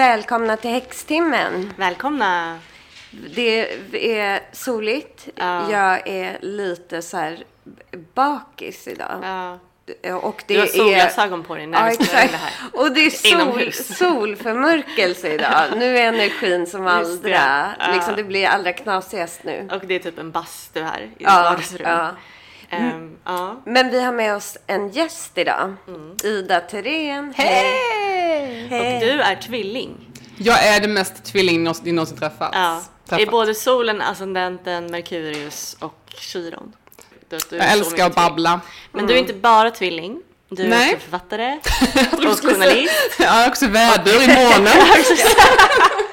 Välkomna till Häxtimmen. Välkomna! Det är soligt. Ja. Jag är lite så här bakis idag. Ja. Och det Du har är... solglasögon på dig när Ja, vi spelar det här. Och det är sol, solförmörkelse idag. Nu är energin som det. Ja. Liksom det blir allra knasigast nu. Och det är typ en bastu här i Ja, vardagsrum. ja. Ehm, ja. Men vi har med oss en gäst idag. Ida Thyrén. Hej! Och du är tvilling. Jag är det mest tvilling ni någonsin träffat. Ja. träffat. I både solen, ascendenten, Merkurius och Chiron. Du, du är Jag älskar att babbla. Men du är inte bara tvilling. Du är Nej. också författare och journalist. Jag har också vädur i månen.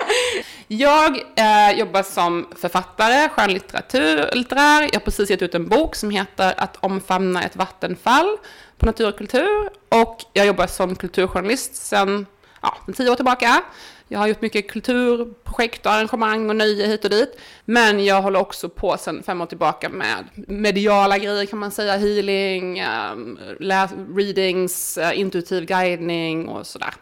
Jag eh, jobbar som författare, skönlitteratur, litterär. Jag har precis gett ut en bok som heter Att omfamna ett vattenfall på Natur och kultur. Och jag jobbar som kulturjournalist sedan ja, tio år tillbaka. Jag har gjort mycket kulturprojekt och arrangemang och nöje hit och dit. Men jag håller också på sedan fem år tillbaka med mediala grejer kan man säga. Healing, um, readings, eh, intuitiv guidning och sådär.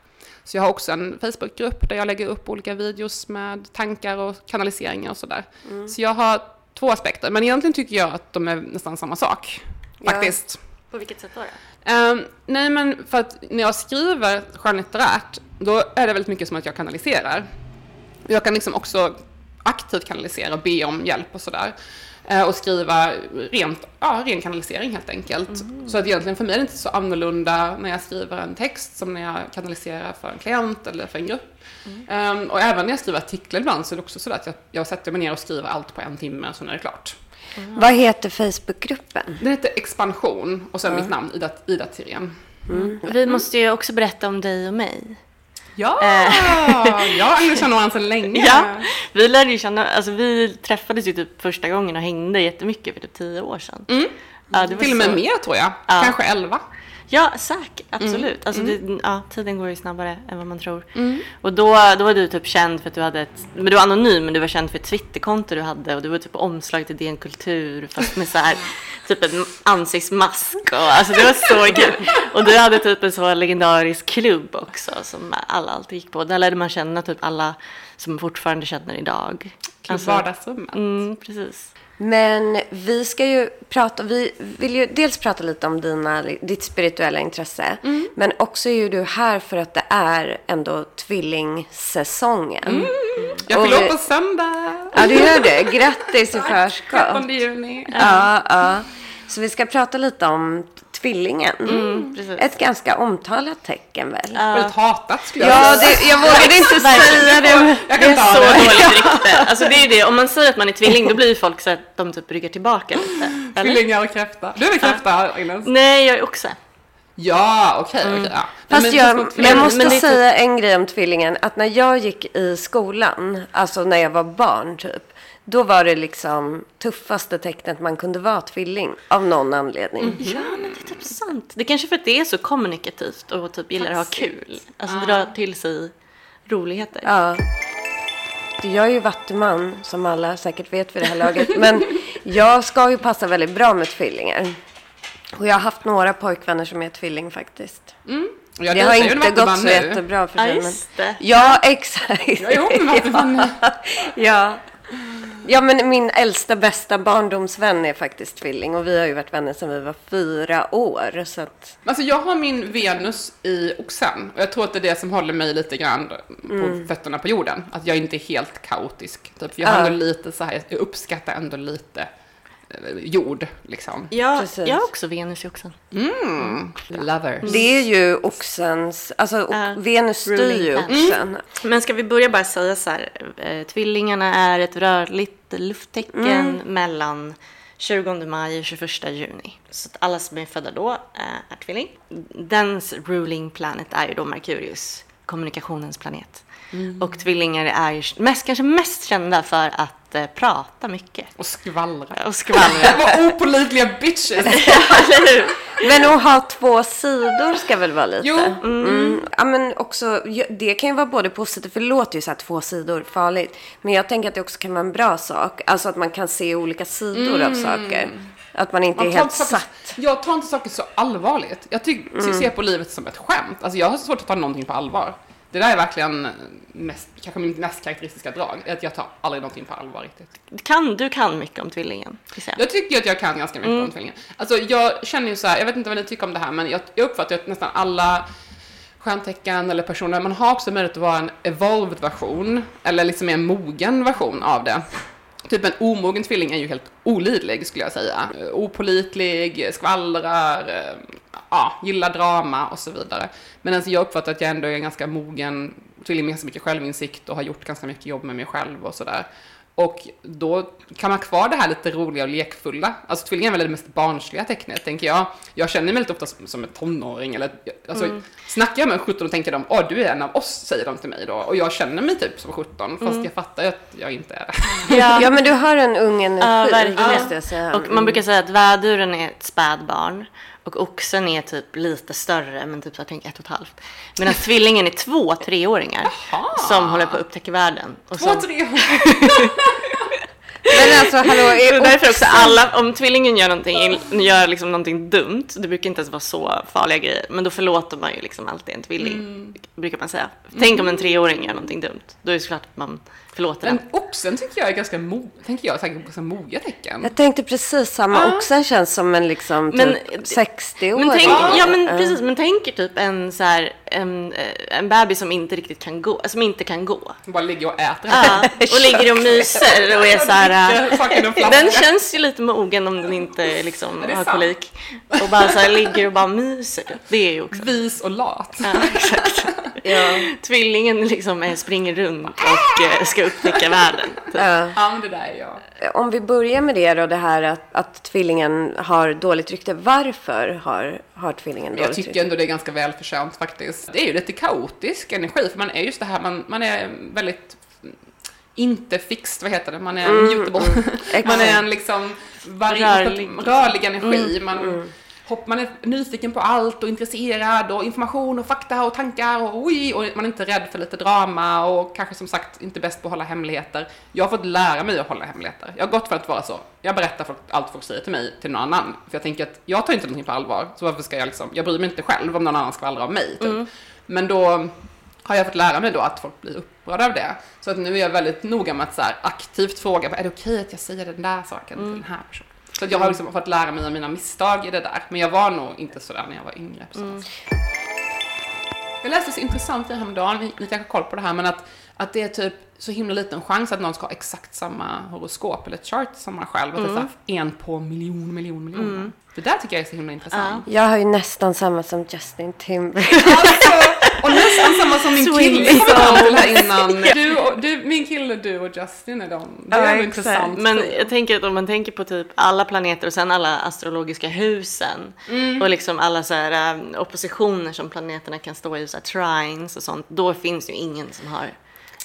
Så jag har också en Facebookgrupp där jag lägger upp olika videos med tankar och kanaliseringar och sådär. Så jag har två aspekter, men egentligen tycker jag att de är nästan samma sak. Ja. Faktiskt. På vilket sätt då? då? Ehm, nej men för att när jag skriver skönlitterärt, då är det väldigt mycket som att jag kanaliserar. Jag kan liksom också aktivt kanalisera och be om hjälp och sådär. Eh, och skriva rent, ja, ren kanalisering helt enkelt. Så att egentligen för mig är det inte så annorlunda när jag skriver en text som när jag kanaliserar för en klient eller för en grupp. Ehm, och även när jag skriver artiklar ibland så är det också så att jag, jag sätter mig ner och skriver allt på en timme och så är det klart. Vad heter Facebookgruppen? Den heter Expansion och sen mitt namn, Ida, Ida Thyrén. Vi måste ju också berätta om dig och mig. Ja, jag och Agnes känner varandra sedan länge. Ja, vi lärde ju känna, alltså vi träffades ju typ första gången och hängde jättemycket för typ tio år sedan. Mm. Ja, Till och med så- mer tror jag. Ja. Kanske elva. Ja, säkert. Absolut. Mm. Alltså Det, ja, tiden går ju snabbare än vad man tror. Mm. Och då, då var du typ känd för att du hade ett, men du var anonym, men du var känd för ett Twitterkonto du hade och du var typ omslag till DN Kultur fast med så här, typ en ansiktsmask och alltså det var så kul. Och du hade typ en så legendarisk klubb också som alla alltid gick på. Där lärde man känna typ alla som fortfarande känner idag. Klubb vardagsrummet. Mm, precis. Men vi ska ju prata, vi vill ju dels prata lite om dina, ditt spirituella intresse. Mm. Men också är ju du här för att det är ändå tvillingsäsongen. Jag Och fyller vi- på söndag. Ja, du gör det. Grattis i förskott. 13 juni. Ja, ja. Så vi ska prata lite om tvillingen. Mm, precis. Ett ganska omtalat tecken väl? Väldigt hatat skulle jag Ja, säga. det, jag vågade inte säga det. Jag Det kan är ta så det. dåligt rykte. Alltså det är det, om man säger att man är tvilling då blir ju folk så att de typ ryggar tillbaka lite. Eller? Tvillingar och kräfta. Du är väl kräfta Agnes? Nej, jag är också. Ja, okej. okej, ja. Fast Men- jag, men- jag måste men det är typ- säga en grej om tvillingen. Att när jag gick i skolan, alltså när jag var barn typ. Då var det liksom tuffaste tecknet man kunde vara tvilling. Av någon anledning. Ja, sant. Det är kanske för att det är så kommunikativt och typ gillar att ha kul. Alltså dra till sig roligheter. Ja. Jag är ju vattuman, som alla säkert vet vid det här laget. Men jag ska ju passa väldigt bra med tvillingar. Och jag har haft några pojkvänner som är tvilling faktiskt. Ja, det du har inte gått så nu. jättebra för Ja, sig. men... det. Ja, exakt. Jag är ihop med Vattuman nu. ja. Ja, men min äldsta bästa barndomsvän är faktiskt tvilling. Och vi har ju varit vänner sedan vi var fyra år. Så att... Alltså jag har min Venus i oxen. Och jag tror att det är det som håller mig lite grann på Mm. fötterna på jorden. Att jag inte är helt kaotisk. Typ. Jag har ändå lite så här, jag uppskattar ändå lite jord liksom. Ja, Precis. jag har också Venus i oxen. Mm. Lover. Det är ju oxens... Alltså, Ja, Venus styr ju oxen. Men ska vi börja bara säga så här. Eh, tvillingarna är ett rörligt lufttecken mellan 20 maj och 21 juni. Så att alla som är födda då eh, är tvilling. Dens ruling planet är ju då Merkurius, kommunikationens planet. Och tvillingar är ju mest, kanske mest kända för att eh, prata mycket. Och skvallra. Och skvallra. Vad opålitliga bitches! Eller hur? Men att ha två sidor ska väl vara lite? Jo. Mm. Ja, men också, det kan ju vara både positivt, för det låter ju så här två sidor farligt. Men jag tänker att det också kan vara en bra sak. Alltså att man kan se olika sidor av saker. Att man inte Man är helt inte saker, satt. jag tar inte saker så allvarligt. Jag tycker, ser på livet som ett skämt. Alltså jag har så svårt att ta någonting på allvar. Det där är verkligen mest, kanske mitt mest karaktäristiska drag, att jag tar aldrig någonting på allvar riktigt. Kan, du kan mycket om tvillingen. jag. Jag tycker att jag kan ganska mycket om tvillingen. Alltså jag känner ju så här, jag vet inte vad ni tycker om det här, men jag, jag uppfattar att nästan alla stjärntecken eller personer, man har också möjlighet att vara en evolved version, eller liksom en mogen version av det. Typ en omogen tvilling är ju helt olidlig skulle jag säga. Opolitlig, skvallrar, eh, ja, gillar drama och så vidare. Men alltså jag uppfattar att jag ändå är en ganska mogen tvilling med ganska mycket självinsikt och har gjort ganska mycket jobb med mig själv och sådär. Och då kan man ha kvar det här lite roliga och lekfulla. Alltså tvillingen är väl det mest barnsliga tecknet, tänker jag. Jag känner mig lite ofta som, som en tonåring, eller alltså, Mm. snackar jag med en 17 och tänker de, åh du är en av oss, säger de till mig då. Och jag känner mig typ som 17, fast jag fattar ju att jag inte är det. Ja. Ja, men du har en ung energi, Ja, verkligen. säga. Och man brukar säga att väduren är ett spädbarn och oxen är typ lite större, men typ så jag tänker ett och ett halvt. Medan tvillingen är två treåringar som håller på att upptäcka världen. Och Två, som, tre Men alltså, hallå, är är därför också alla, om tvillingen gör någonting, gör liksom någonting dumt, det brukar inte ens vara så farliga grejer, men då förlåter man ju liksom alltid en tvilling, brukar man säga. Tänk om en treåring gör någonting dumt, då är det såklart att man förlåter den. Men oxen tycker jag är ganska mo, tänker jag, säkert ganska moget tecken. Jag tänkte precis samma. Oxen känns som en liksom typ Men- 60-åring. Men tänk, ja men Ja. precis, men tänk er typ en så här, en, eh, en bebis som inte riktigt kan gå, som inte kan gå. Som bara ligger och äter. Ja, och ligger och myser och är så här. Äh. Den känns ju lite mogen om den inte liksom har sant. kolik. Och bara så här ligger och bara myser. Det är ju också. Vis och lat. Ja, exakt. Tvillingen liksom är, springer runt och eh, ska upptäcka världen. Ja. Ja, men det där är jag. Om vi börjar med det då, det här att, att tvillingen har dåligt rykte. Varför har, har tvillingen Men jag dåligt tycker rykte? ändå det är ganska välförtjänt faktiskt. Det är ju lite kaotisk energi, för man är just det här, man, man är väldigt inte fixed, vad heter det, man är mutable. man är en liksom vari- Rörlig. rörlig energi. Man, hopp, man är nyfiken på allt och intresserad och information och fakta och tankar och oj, och man är inte rädd för lite drama och kanske som sagt inte bäst på att hålla hemligheter. Jag har fått lära mig att hålla hemligheter. Jag har gått för att vara så. Jag berättar allt folk säger till mig till någon annan. För jag tänker att jag tar inte någonting på allvar. Så varför ska jag liksom, jag bryr mig inte själv om någon annan skvallrar om mig. Typ. Men då har jag fått lära mig då att folk blir upprörda av det. Så att nu är jag väldigt noga med att så aktivt fråga, är det okej att jag säger den där saken till den här personen? Så jag har liksom fått lära mig av mina misstag i det där. Men jag var nog inte sådär när jag var yngre. På mm. Jag läste så intressant häromdagen, ni, ni kanske har koll på det här, men att, att det är typ så himla liten chans att någon ska ha exakt samma horoskop eller chart som man själv. Att det är här en på miljon, miljon, miljon. Det där tycker jag är så himla intressant. Jag har ju nästan samma som Justin Timberlake. Alltså, och nästan samma som min Swing kille till här innan. Du och, du, min kille, du och Justin är de. Det är Ja, exakt. intressant. Men jag tänker att om man tänker på typ alla planeter och sen alla astrologiska husen och liksom alla så här äh, oppositioner som planeterna kan stå i, så här trines och sånt, då finns ju ingen som har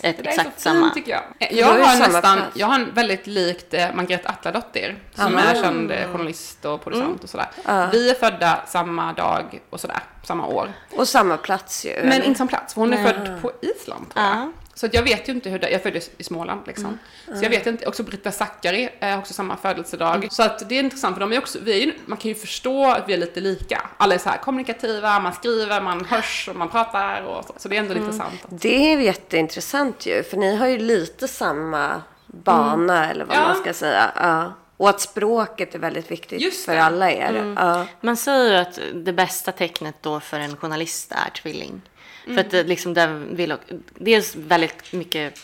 ett det är exakt så fint samma. tycker jag. har Jag har nästan, plats. jag har en väldigt likt eh, Margrethe Atladottir som är känd eh, journalist och producent och sådär. Vi är födda samma dag och sådär, samma år. Och samma plats ju. Men inte som plats, för hon är född på Island tror jag. Ja. Så att jag vet ju inte hur det, jag föddes i Småland liksom. Så jag vet inte, också Britta Zackari är också samma födelsedag. Så att det är intressant för de är också, vi är man kan ju förstå att vi är lite lika. Alla är så här kommunikativa, man skriver, man hörs och man pratar och så. Så det är ändå intressant. Det är jätteintressant ju, för ni har ju lite samma bana eller vad Ja. man ska säga. Ja. Och att språket är väldigt viktigt Just för alla er. Ja. Man säger ju att det bästa tecknet då för en journalist är tvilling. För att det liksom den vill dels väldigt mycket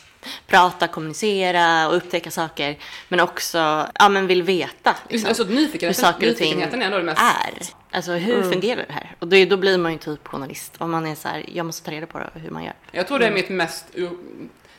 prata, kommunicera och upptäcka saker. Men också, ja men vill veta. Liksom, Alltså hur saker och ting är mest... är. Alltså hur fungerar det här? Och då, då blir man ju typ journalist. Om man är så här, jag måste ta reda på det, hur man gör. Jag tror det är mitt mest,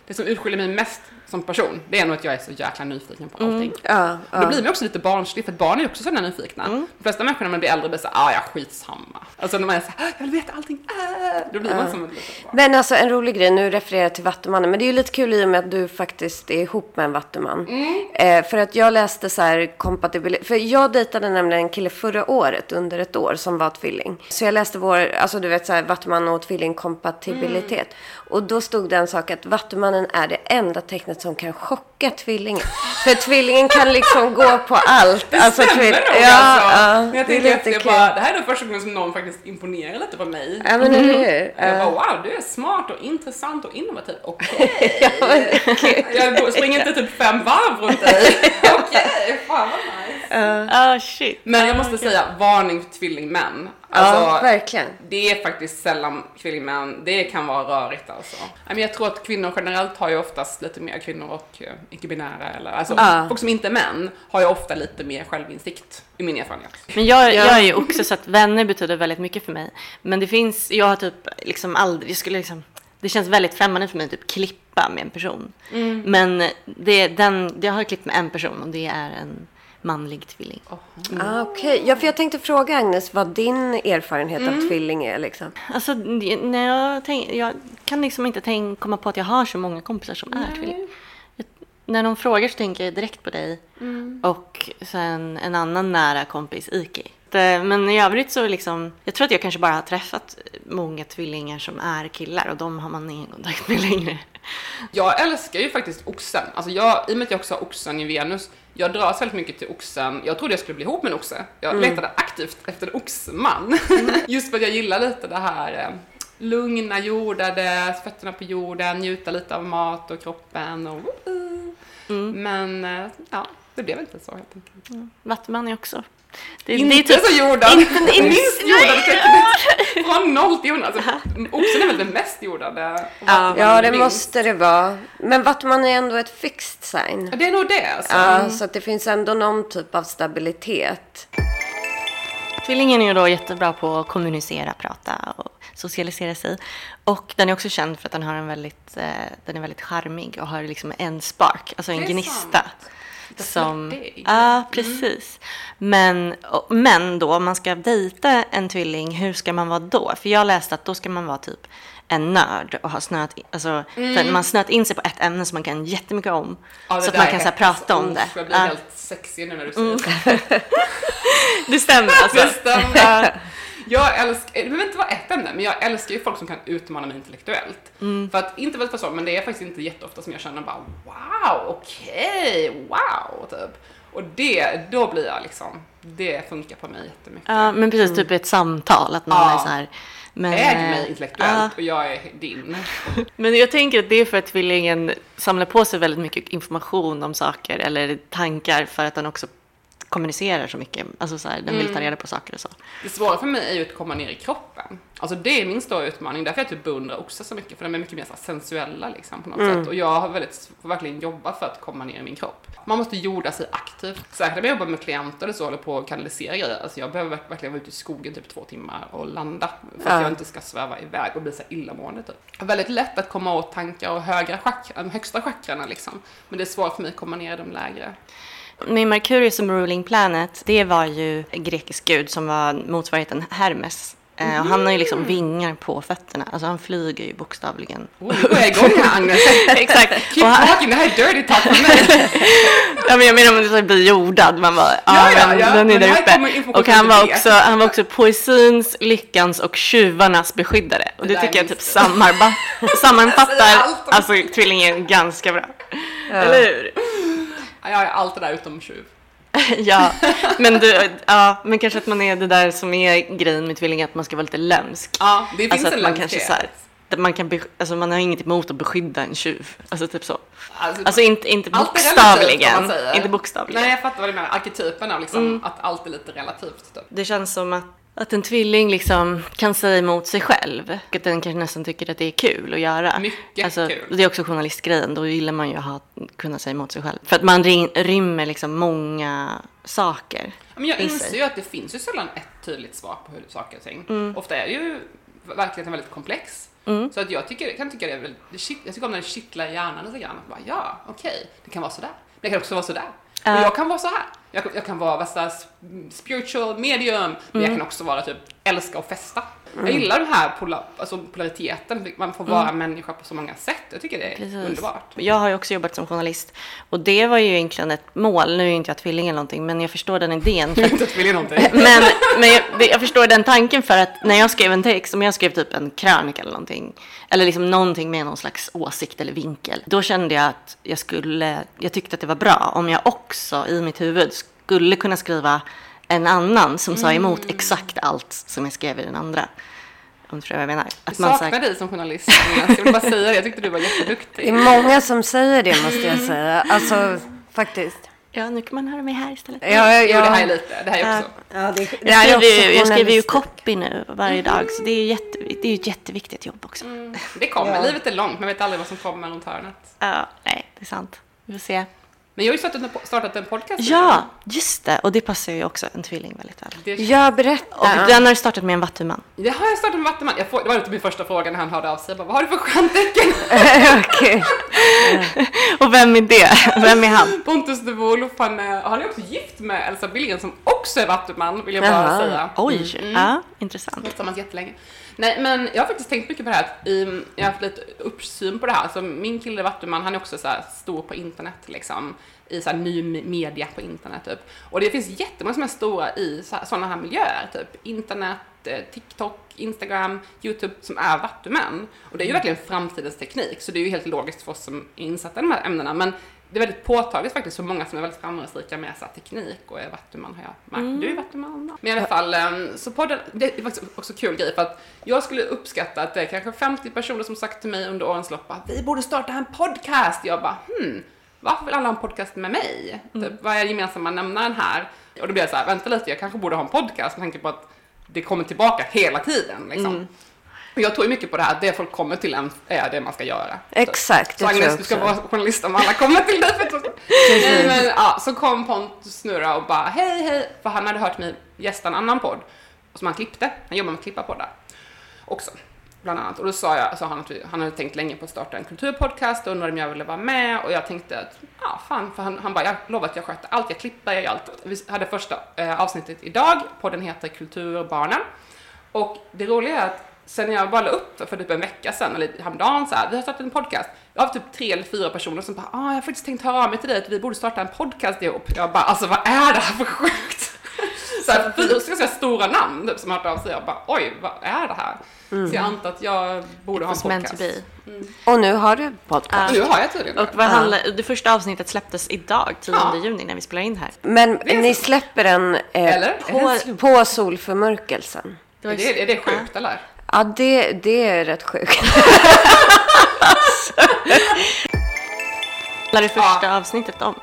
det som utskiljer mig mest som person, det är nog att jag är så jäkla nyfiken på allting. Ja, Och då blir man också lite barnslig, för barn är ju också sådana nyfikna. Mm. De flesta människor när man blir äldre blir så ah ja, skitsamma. Alltså när man är så här, jag vill veta allting, äh, då blir man som ett litet barn. Men alltså en rolig grej, nu refererar jag till Vattumannen, men det är ju lite kul i och med att du faktiskt är ihop med en Vattuman. Eh, för att jag läste så här kompatibilitet, för jag dejtade nämligen en kille förra året, under ett år, som var tvilling. Så jag läste vår, alltså du vet så här, Vattuman och tvillingkompatibilitet. Och då stod det en sak att Vattumannen är det enda tecknet som kan chocka tvillingen. För tvillingen kan liksom gå på allt. Alltså, Stämmer nog ja, alltså. ja, Men jag det efter, lite jag bara, det här är nog första gången som någon faktiskt imponerar lite på mig. Ja, men eller hur? Jag Ja. bara, wow, du är smart och intressant och innovativ. Okej. jag går- springer inte typ fem varv runt dig. Okej, fan vad nice. Ah shit. Men jag måste säga, varning för tvillingmän. ja, Alltså, verkligen. det är faktiskt sällan tvillingmän, det kan vara rörigt alltså. Jag tror att kvinnor generellt har ju oftast lite mer, kvinnor och uh, icke-binära eller alltså Ja. folk som inte är män har ju ofta lite mer självinsikt i min erfarenhet. Men jag, Ja. jag är ju också så att vänner betyder väldigt mycket för mig. Men det finns, jag har typ liksom aldrig, jag skulle liksom, det känns väldigt främmande för mig att typ klippa med en person. Men det, den, jag har klippt med en person och det är en manlig tvilling. Ah, Okej, ja, för jag tänkte fråga Agnes vad din erfarenhet Mm. av tvilling är liksom. Alltså, när jag, tänk, jag kan liksom inte tänk, komma på att jag har så många kompisar som är tvilling. När de frågar så tänker jag direkt på dig och sen en annan nära kompis, Iki. Men i övrigt så liksom, jag tror att jag kanske bara har träffat många tvillingar som är killar och de har man ingen kontakt med längre. Jag älskar ju faktiskt oxen. Alltså jag, I och med att jag också har oxen i Venus, jag dras väldigt mycket till oxen. Jag trodde jag skulle bli ihop med en oxe. Jag letade aktivt efter en oxman. Just för att jag gillar lite det här eh, lugna, jordade, fötterna på jorden, njuta lite av mat och kroppen och Men eh, ja, det blev inte så helt enkelt. Vattuman är också. Det, Inte det är typ, så jordad! inte- inte- Minst jordade tecknet! Från noll till jordad. Alltså, oxen är väl den mest jordade? vattumannen Ja, det minst. måste det vara. Men Vattuman är ändå ett fixed sign. Ja, Det är nog det alltså. Ja, så att det finns ändå någon typ av stabilitet. Tvillingen är ju då jättebra på att kommunicera, prata och socialisera sig. Och den är också känd för att den har en väldigt, eh, den är väldigt charmig och har liksom en spark, alltså en gnista. sant. Som, ja, precis. Men, och, men då, om man ska dejta en tvilling, hur ska man vara då? För jag läste att då ska man vara typ en nörd och ha snöat, in- alltså, för man snöat in sig på ett ämne som man kan jättemycket om. Ja, så att man kan så här, prata om det. Jag blir Ja, helt sexig nu när du säger det. det stämmer alltså. Det stämmer. Jag älskar, det behöver inte vara ett ämne, men jag älskar ju folk som kan utmana mig intellektuellt. För att, inte väl för så, men det är faktiskt inte jätteofta som jag känner bara wow, okej, wow, typ. Och det, då blir jag liksom, det funkar på mig jättemycket. Ja, men precis, typ i ett samtal, att någon Ja. är så här. Men, Äg eh, mig intellektuellt ja. och jag är din. Men jag tänker att det är för att tvillingen samlar på sig väldigt mycket information om saker eller tankar för att den också kommunicerar så mycket. Alltså så här, den vill ta reda på saker och så. Det svåra för mig är ju att komma ner i kroppen. Alltså det är min stora utmaning, därför jag typ beundrar oxar så mycket, för de är mycket mer så sensuella liksom på något sätt. Och jag har väldigt, verkligen jobba för att komma ner i min kropp. Man måste jorda sig aktivt. Särskilt när jag jobbar med klienter eller så, håller på att kanalisera grejer. Alltså jag behöver verk- verkligen vara ute i skogen typ två timmar och landa. För att Ja. jag inte ska sväva iväg och bli så illamående typ. Det är väldigt lätt att komma åt tankar och högra chak- de högsta chakrarna liksom. Men det är svårt för mig att komma ner i de lägre. Med Merkurius som ruling planet, det var ju en grekisk gud som var motsvarigheten Hermes. Eh, och han har ju liksom vingar på fötterna, alltså han flyger ju bokstavligen. Oj, nu går jag igång här Agnes. Exakt. Keep han, talking, det här är dirty talk för mig. ja, men jag menar om så blir jordad, man bara, ja, Ja, ja, men ja, den är där uppe. Och han du var, också, han var också poesins, lyckans och tjuvarnas beskyddare. Och Det det, tycker jag typ sammanfattar säger allt om- alltså tvillingen ganska bra. Eller hur? Ja, Jag är allt det där utom tjuv. ja, men, du, ja, men kanske att man är det där som är grejen med tvillingar, att man ska vara lite lömsk. Ja, det finns Alltså en att man kanske så här, att man, kan, alltså man har inget emot att beskydda en tjuv. Alltså typ så. Alltså, Alltså inte, inte relativt, bokstavligen. säger. Inte bokstavligen. Nej, jag fattar vad du menar. Arketypen av liksom, Mm. att allt är lite relativt. Typ. Det känns som att, att en tvilling liksom kan säga emot sig själv. Att den kanske nästan tycker att det är kul att göra. Mycket alltså, kul. Det är också journalistgrejen. Då gillar man ju att ha, kunna säga emot sig själv. För att man ry- rymmer liksom många saker. Men jag inser ju att det finns ju sällan ett tydligt svar på hur saker och ting. Mm. Ofta är ju verkligheten väldigt komplex. Så att jag tycker, kan tycka det är väldigt, jag tycker om när det kittlar i hjärnan lite grann. Att bara, ja, okej, det kan vara sådär. Men det kan också vara sådär. Och jag kan vara så här. Jag, kan- jag kan vara värsta spiritual medium, men jag kan också vara typ älska och festa. Jag gillar den här pola, alltså polariteten, man får vara människa på så många sätt. Jag tycker det är Precis. underbart. Jag har ju också jobbat som journalist och det var ju egentligen ett mål. Nu är ju inte jag tvilling eller någonting, men jag förstår den idén. För Inte vilja någonting. Men, men jag, jag förstår den tanken för att när jag skrev en text, om jag skrev typ en krönika eller någonting, eller liksom någonting med någon slags åsikt eller vinkel, då kände jag att jag skulle, jag tyckte att det var bra om jag också i mitt huvud skulle kunna skriva en annan som sa emot exakt allt som jag skrev i den andra. Om du förstår vad jag menar. Att här- saknar dig som journalist. Jag vill bara säga det, jag tyckte du var Det är jätteduktig. många som säger det måste jag säga. Alltså faktiskt. Ja, nu kan man höra mig här istället. Ja, ja, Jo, det här är lite, det här är också. Ja, det, det Jag här är ju, jag skriver ju copy nu varje dag, så det är ju jätte, det är ett jätteviktigt jobb också. Det kommer, livet är långt, man vet aldrig vad som kommer runt hörnet. Ja, nej, det är sant. Vi får se. Men jag har ju startat en, startat en podcast. Ja, just det. Och det passar ju också en tvilling väldigt väl. Det, Ja, berätta. Och den har du startat med en vattuman. det har jag startat med Vattenman. Jag får, det var inte min första fråga när han hörde av sig. Jag bara, vad har du för stjärntecken? Okej. Och vem är det? Vem är han? Pontus de Wolf, han, är- han är också gift med Elsa Billgren som också är Vattuman, vill jag bara Jaha. säga. Oj, ja, intressant. tillsammans jättelänge. Nej, men jag har faktiskt tänkt mycket på det här. Jag har haft lite uppsyn på det här. Alltså, min kille Vattuman, han är också så här stor på internet, liksom. I så här ny me- media på internet, typ. Och det finns jättemånga som är stora i sådana här miljöer, typ internet, eh, TikTok, Instagram, YouTube, som är vattumän. Och det är ju verkligen framtidens teknik, så det är ju helt logiskt för oss som är insatta i de här ämnena. Men det är väldigt påtagligt faktiskt för många som är väldigt framgångsrika med så teknik och är vattuman har jag märkt. Du är vattuman. Men i alla fall, em, så podden, det är faktiskt också kul grej för att jag skulle uppskatta att det är kanske 50 personer som sagt till mig under årens lopp att vi borde starta en podcast. Jag bara, hmm, varför vill alla ha en podcast med mig? Typ, vad är gemensamma nämnaren här? Och då blir jag så här, vänta lite, jag kanske borde ha en podcast med tanke på att det kommer tillbaka hela tiden. Liksom. Och jag tror ju mycket på det här, att det folk kommer till en är det man ska göra. Exakt, Så Agnes, du ska vara journalist om alla kommer till dig. Nej, men, ja, så kom Pontus Snurra och bara hej hej, för han hade hört mig gästa en annan podd som han klippte. Han jobbar med att klippa poddar också, bland annat. Och då sa jag, sa han att vi, han hade tänkt länge på att starta en kulturpodcast och undrade om jag ville vara med och jag tänkte att ja, fan, för han, han bara, jag lovar att jag sköter allt, jag klipper, jag gör allt. Vi hade första eh, avsnittet idag, podden heter Kulturbarnen. Och det roliga är att sen jag bara la upp det för typ en vecka sedan, eller häromdagen så här, vi har startat en podcast. Jag har typ tre eller fyra personer som bara, ah, jag har faktiskt tänkt höra av mig till dig att vi borde starta en podcast ihop. Jag bara, alltså vad är det här för sjukt? Så här, fyra ska jag säga, stora namn typ, som har hört av sig. Jag bara, oj, vad är det här? Så jag antar att jag borde ha en podcast. be. Och nu har du podcast. Nu har jag tydligen Och det. vad handlar, det första avsnittet släpptes idag, 10 Ja. juni, när vi spelar in här. Men ni släpper den eh, Eller? på, på solförmörkelsen. Är det, är det sjukt eller? Ja, det, det är rätt sjukt. Vad är det första avsnittet om?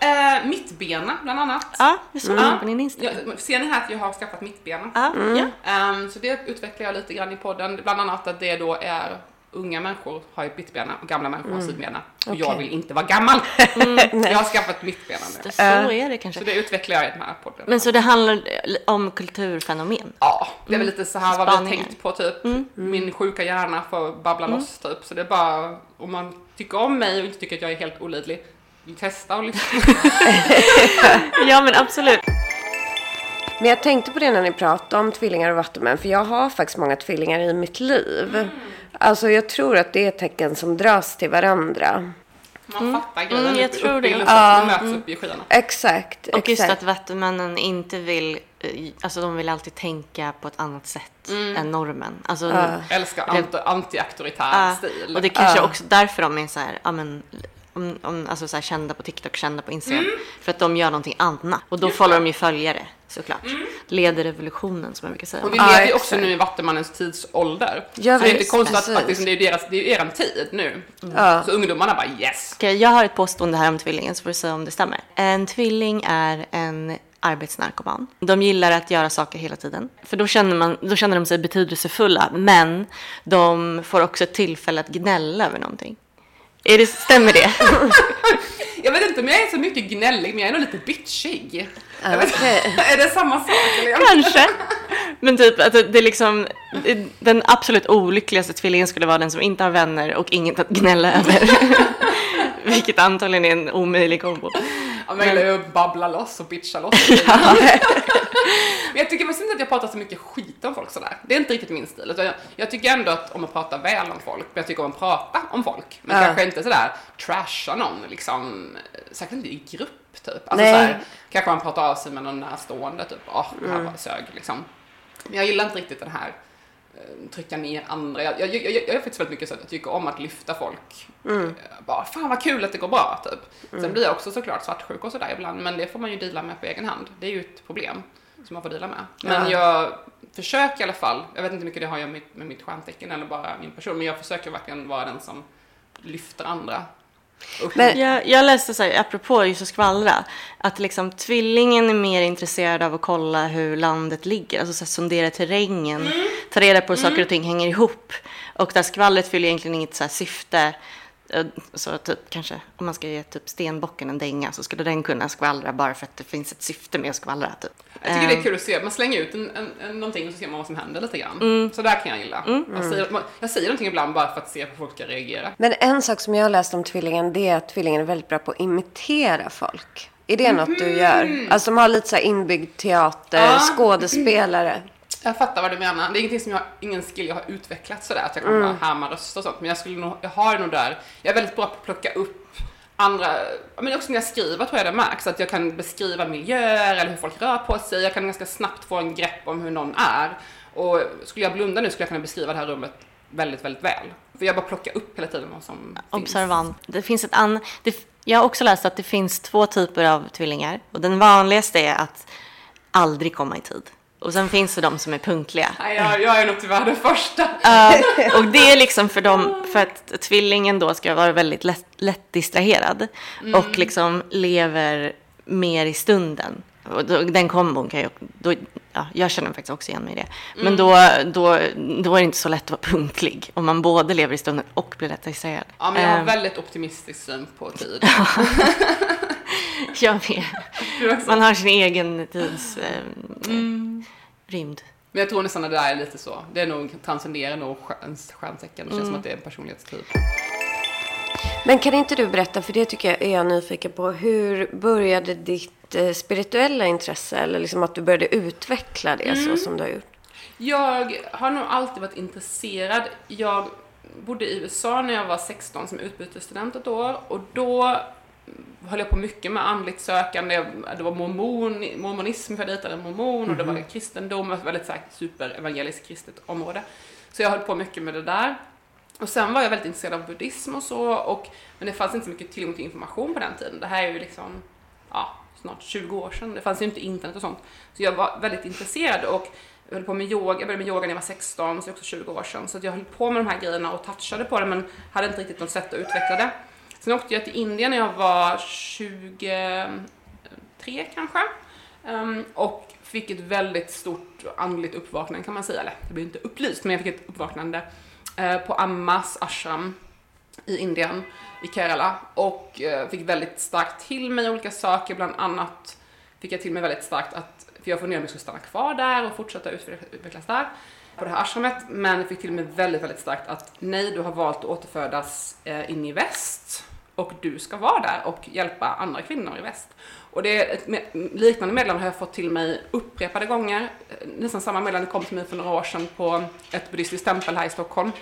Eh, mittbena bland annat. Ja, jag såg Ja. det på din Instagram. Ja, ser ni här att jag har skaffat mittbena? Ja, ja. Ehm, så det utvecklar jag lite grann i podden, bland annat att det då är unga människor har ju mittbena och gamla människor har sidbena. Och jag Okej. vill inte vara gammal. jag har skaffat mittbena nu. Så är det kanske. Så det utvecklar jag i den här podden. Men så det handlar om kulturfenomen? Ja, det är väl lite så här vad vi har tänkt på typ. Min sjuka hjärna får babbla loss typ. Så det är bara, om man tycker om mig och inte tycker att jag är helt olidlig, testa och lyssna. Ja, men absolut. Men jag tänkte på det när ni pratade om tvillingar och vattumän. För jag har faktiskt många tvillingar i mitt liv. Alltså jag tror att det är tecken som dras till varandra. Man fattar grejen. Mm, jag upp- tror det. att man möts upp i skyarna. Exakt. Och just exakt. att vattumännen inte vill, eh, alltså de vill alltid tänka på ett annat sätt än normen. Alltså, Ja. Älskar anti- anti-auktoritär Ja, stil. och det kanske Ja. också därför de är så här, ja men, om, om, alltså så här, kända på TikTok, kända på Instagram. För att de gör någonting annat. Och då får de ju följare, såklart. Leder revolutionen, som jag brukar säga. Och vi lever ju exakt. också nu i Vattumannens tidsålder. Ja, så det är inte konstigt att, att liksom, det är ju deras, det är eran tid nu. Ja. Så ungdomarna bara yes. Okej, jag har ett påstående här om tvillingen, så får du säga om det stämmer. En tvilling är en arbetsnarkoman. De gillar att göra saker hela tiden. För då känner, man, då känner de sig betydelsefulla, men de får också ett tillfälle att gnälla över någonting. Är det, stämmer det? Inte om jag är så mycket gnällig, men jag är nog lite bitchig. Vet, Okej. är det samma sak? Eller? Kanske. Men typ att det är liksom den absolut olyckligaste tvillingen skulle vara den som inte har vänner och inget att gnälla över. Vilket antagligen är en omöjlig kombo. Ja, men ju att babbla loss och bitcha loss. men jag tycker faktiskt inte att jag pratar så mycket skit om folk sådär. Det är inte riktigt min stil. Jag, jag tycker ändå att om att prata väl om folk, men jag tycker om att prata om folk. Men Ja. kanske inte sådär trasha någon liksom, särskilt inte i grupp typ. Alltså Nej. såhär, kanske man pratar av sig med någon närstående typ, åh, det Mm. här var sög liksom. Men jag gillar inte riktigt den här trycka ner andra. Jag, jag, jag, jag, är faktiskt väldigt mycket så att jag tycker om att lyfta folk. Mm. Eh, Bara, fan vad kul att det går bra, typ. Sen blir jag också såklart svartsjuk och sådär ibland, men det får man ju deala med på egen hand. Det är ju ett problem som man får deala med. Men Ja. jag försöker i alla fall, jag vet inte hur mycket det har jag med, med mitt stjärntecken eller bara min person, men jag försöker verkligen vara den som lyfter andra. Men- Jag, jag läste så här, apropå just att skvallra, att liksom tvillingen är mer intresserad av att kolla hur landet ligger, alltså så här, sondera terrängen, ta reda på hur saker och ting hänger ihop. Och där skvallret fyller egentligen inget så här syfte. Eh, Så typ kanske om man ska ge typ stenbocken en dänga så skulle den kunna skvallra bara för att det finns ett syfte med att skvallra. Typ. Jag tycker det är Ehm, kul att se, man slänger ut en, en, en, någonting och så ser man vad som händer lite grann. Så där kan jag gilla. Jag, säger, man- jag säger någonting ibland bara för att se hur folk ska reagera. Men en sak som jag har läst om tvillingen det är att tvillingen är väldigt bra på att imitera folk. Är det något du gör? Alltså de har lite så här inbyggd teater, Ja. skådespelare. Jag fattar vad du menar. Det är ingenting som jag, ingen skill jag har utvecklat sådär, att jag kan bara härma röster och sånt. Men jag skulle nog, jag har nog där, jag är väldigt bra på att plocka upp andra, men också när jag skriver tror jag det märks, att jag kan beskriva miljöer eller hur folk rör på sig. Jag kan ganska snabbt få en grepp om hur någon är. Och skulle jag blunda nu skulle jag kunna beskriva det här rummet väldigt, väldigt väl. För jag bara plockar upp hela tiden vad som finns. Observant. Det finns ett an... det, jag har också läst att det finns två typer av tvillingar. Och den vanligaste är att aldrig komma i tid. Och sen finns det de som är punktliga. Nej, jag, jag är nog tyvärr den första. Ja, och det är liksom för dem, för att tvillingen då ska vara väldigt lätt, lätt distraherad. Och liksom lever mer i stunden. Och då, den kombon kan jag, då, ja, jag känner faktiskt också igen mig i det. Men då, då, då är det inte så lätt att vara punktlig. Om man både lever i stunden och blir lätt distraherad. Ja, men jag har Ehm, väldigt optimistisk syn på tid. jag med. Man har sin egen tids... Eh, rymd. Men jag tror nästan att det där är lite så. Det är nog, transcenderar nog stjärntecken. Det känns som att det är en personlighetstyp. Men kan inte du berätta, för det tycker jag är jag nyfiken på. Hur började ditt eh, spirituella intresse? Eller liksom att du började utveckla det så som du har gjort? Jag har nog alltid varit intresserad. Jag bodde i USA när jag var 16 som utbytesstudent ett år och då höll jag på mycket med andligt sökande. Det var mormon, mormonism, för jag dejtade en mormon och det var kristendom, ett väldigt så här, superevangeliskt kristet område. Så jag höll på mycket med det där. Och sen var jag väldigt intresserad av buddhism och så, och, men det fanns inte så mycket tillgång till information på den tiden. Det här är ju liksom, ja, snart 20 år sedan. Det fanns ju inte internet och sånt. Så jag var väldigt intresserad och jag höll på med yoga, jag började med yoga när jag var 16, så det är också 20 år sedan. Så jag höll på med de här grejerna och touchade på det, men hade inte riktigt något sätt att utveckla det. Sen åkte jag till Indien när jag var 23 kanske. Ehm, och fick ett väldigt stort andligt uppvaknande kan man säga. Eller, jag blev inte upplyst, men jag fick ett uppvaknande eh, på Ammas ashram i Indien, i Kerala. Och eh, fick väldigt starkt till mig olika saker, bland annat fick jag till mig väldigt starkt att, för jag funderade om jag skulle stanna kvar där och fortsätta utvecklas där, på det här ashramet. Men jag fick till mig väldigt, väldigt starkt att nej, du har valt att återfödas eh, in i väst och du ska vara där och hjälpa andra kvinnor i väst. Och det är ett liknande meddelande har jag fått till mig upprepade gånger. Eh, Nästan samma meddelande kom till mig för några år sedan på ett buddhistiskt tempel här i Stockholm.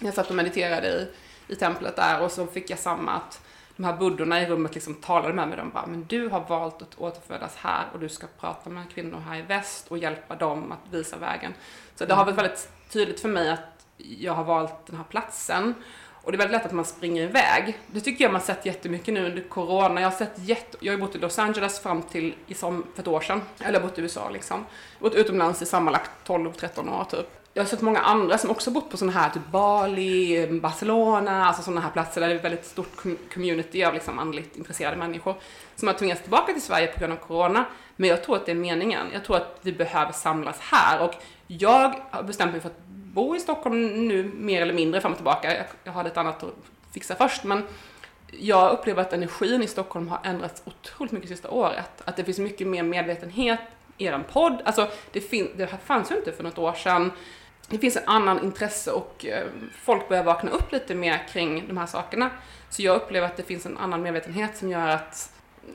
Jag satt och mediterade i, i templet där och så fick jag samma att de här buddorna i rummet liksom talade med mig. De bara, men du har valt att återfödas här och du ska prata med kvinnor här i väst och hjälpa dem att visa vägen. Så det har varit väldigt tydligt för mig att jag har valt den här platsen. Och det är väldigt lätt att man springer iväg. Det tycker jag man sett jättemycket nu under corona. Jag har sett jätte... Jag har ju bott i Los Angeles fram till i som för ett år sedan. Eller jag har bott i USA liksom. Jag har bott utomlands i sammanlagt 12-13 år typ. Jag har sett många andra som också bott på sådana här, typ Bali, Barcelona, alltså sådana här platser där det är ett väldigt stort community av liksom andligt intresserade människor som har tvingats tillbaka till Sverige på grund av corona. Men jag tror att det är meningen. Jag tror att vi behöver samlas här och jag har bestämt mig för att bo i Stockholm nu mer eller mindre fram och tillbaka. Jag, jag har lite annat att fixa först, men jag upplever att energin i Stockholm har ändrats otroligt mycket sista året. Att det finns mycket mer medvetenhet i er podd. Alltså, det, fin- det här fanns ju inte för något år sedan. Det finns en annan intresse och eh, folk börjar vakna upp lite mer kring de här sakerna. Så jag upplever att det finns en annan medvetenhet som gör att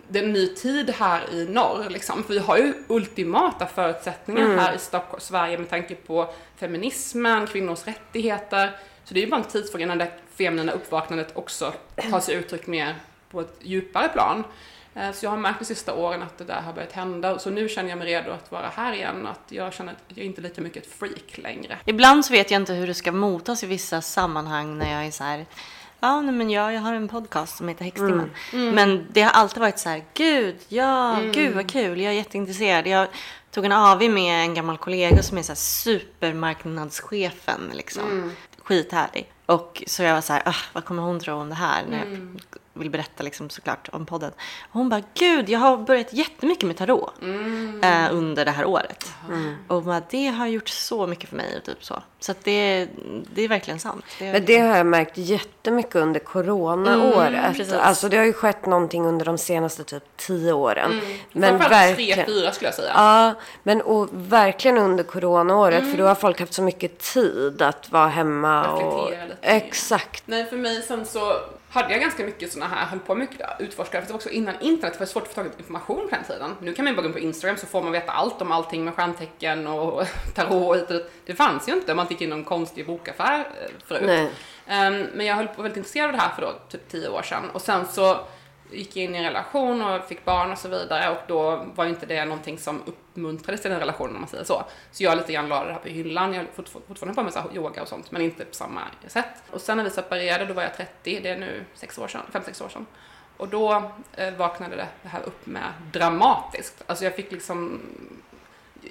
det är en ny tid här i norr liksom. För vi har ju ultimata förutsättningar här i Stockholm, Sverige med tanke på feminismen, kvinnors rättigheter. Så det är ju bara en tidsfråga när det feminina uppvaknandet också tar sig uttryck mer på ett djupare plan. Eh, Så jag har märkt de sista åren att det där har börjat hända. Så nu känner jag mig redo att vara här igen. Att jag känner att jag är inte lika mycket ett freak längre. Ibland så vet jag inte hur det ska motas i vissa sammanhang när jag är så här. Ja, nej, men jag, jag har en podcast som heter Häxtimmen. Men det har alltid varit så här, gud, ja, gud vad kul, jag är jätteintresserad. Jag tog en AV med en gammal kollega som är så här supermarknadschefen, liksom. Skithärlig. Och så jag var så här, vad kommer hon tro om det här? När jag vill berätta liksom såklart om podden. Och hon bara, gud, jag har börjat jättemycket med tarot eh, under det här året. Och bara, det har gjort så mycket för mig och typ så. Så det, det är verkligen sant. Det, Men det har jag märkt jättemycket under coronaåret. Mm, alltså det har ju skett någonting under de senaste typ tio åren. Men Framförallt tre, verkligen. fyra skulle jag säga. Ja, men och verkligen under coronaåret. För då har folk haft så mycket tid att vara hemma. Och, Reflektera lite mer. exakt. Nej, för mig sen så hade jag ganska mycket såna här, höll på mycket att utforska, för det var också innan internet, för det var svårt att få tag i information på den tiden. Nu kan man ju bara gå in på Instagram så får man veta allt om allting med stjärntecken och tarot och hit och dit. Det fanns ju inte om man gick in någon konstig bokaffär eh, förut. Nej. Ehm, men jag höll på väldigt intresserad av det här för då typ tio år sedan och sen så gick in i en relation och fick barn och så vidare och då var inte det någonting som uppmuntrades i den relationen om man säger så. Så jag lite grann la det här på hyllan, jag har fort- fortfarande på med så yoga och sånt men inte på samma sätt. Och sen när vi separerade, då var jag 30, det är nu sex år sedan, fem sex år sedan. Och då eh, vaknade det, det här upp med dramatiskt. Alltså jag fick liksom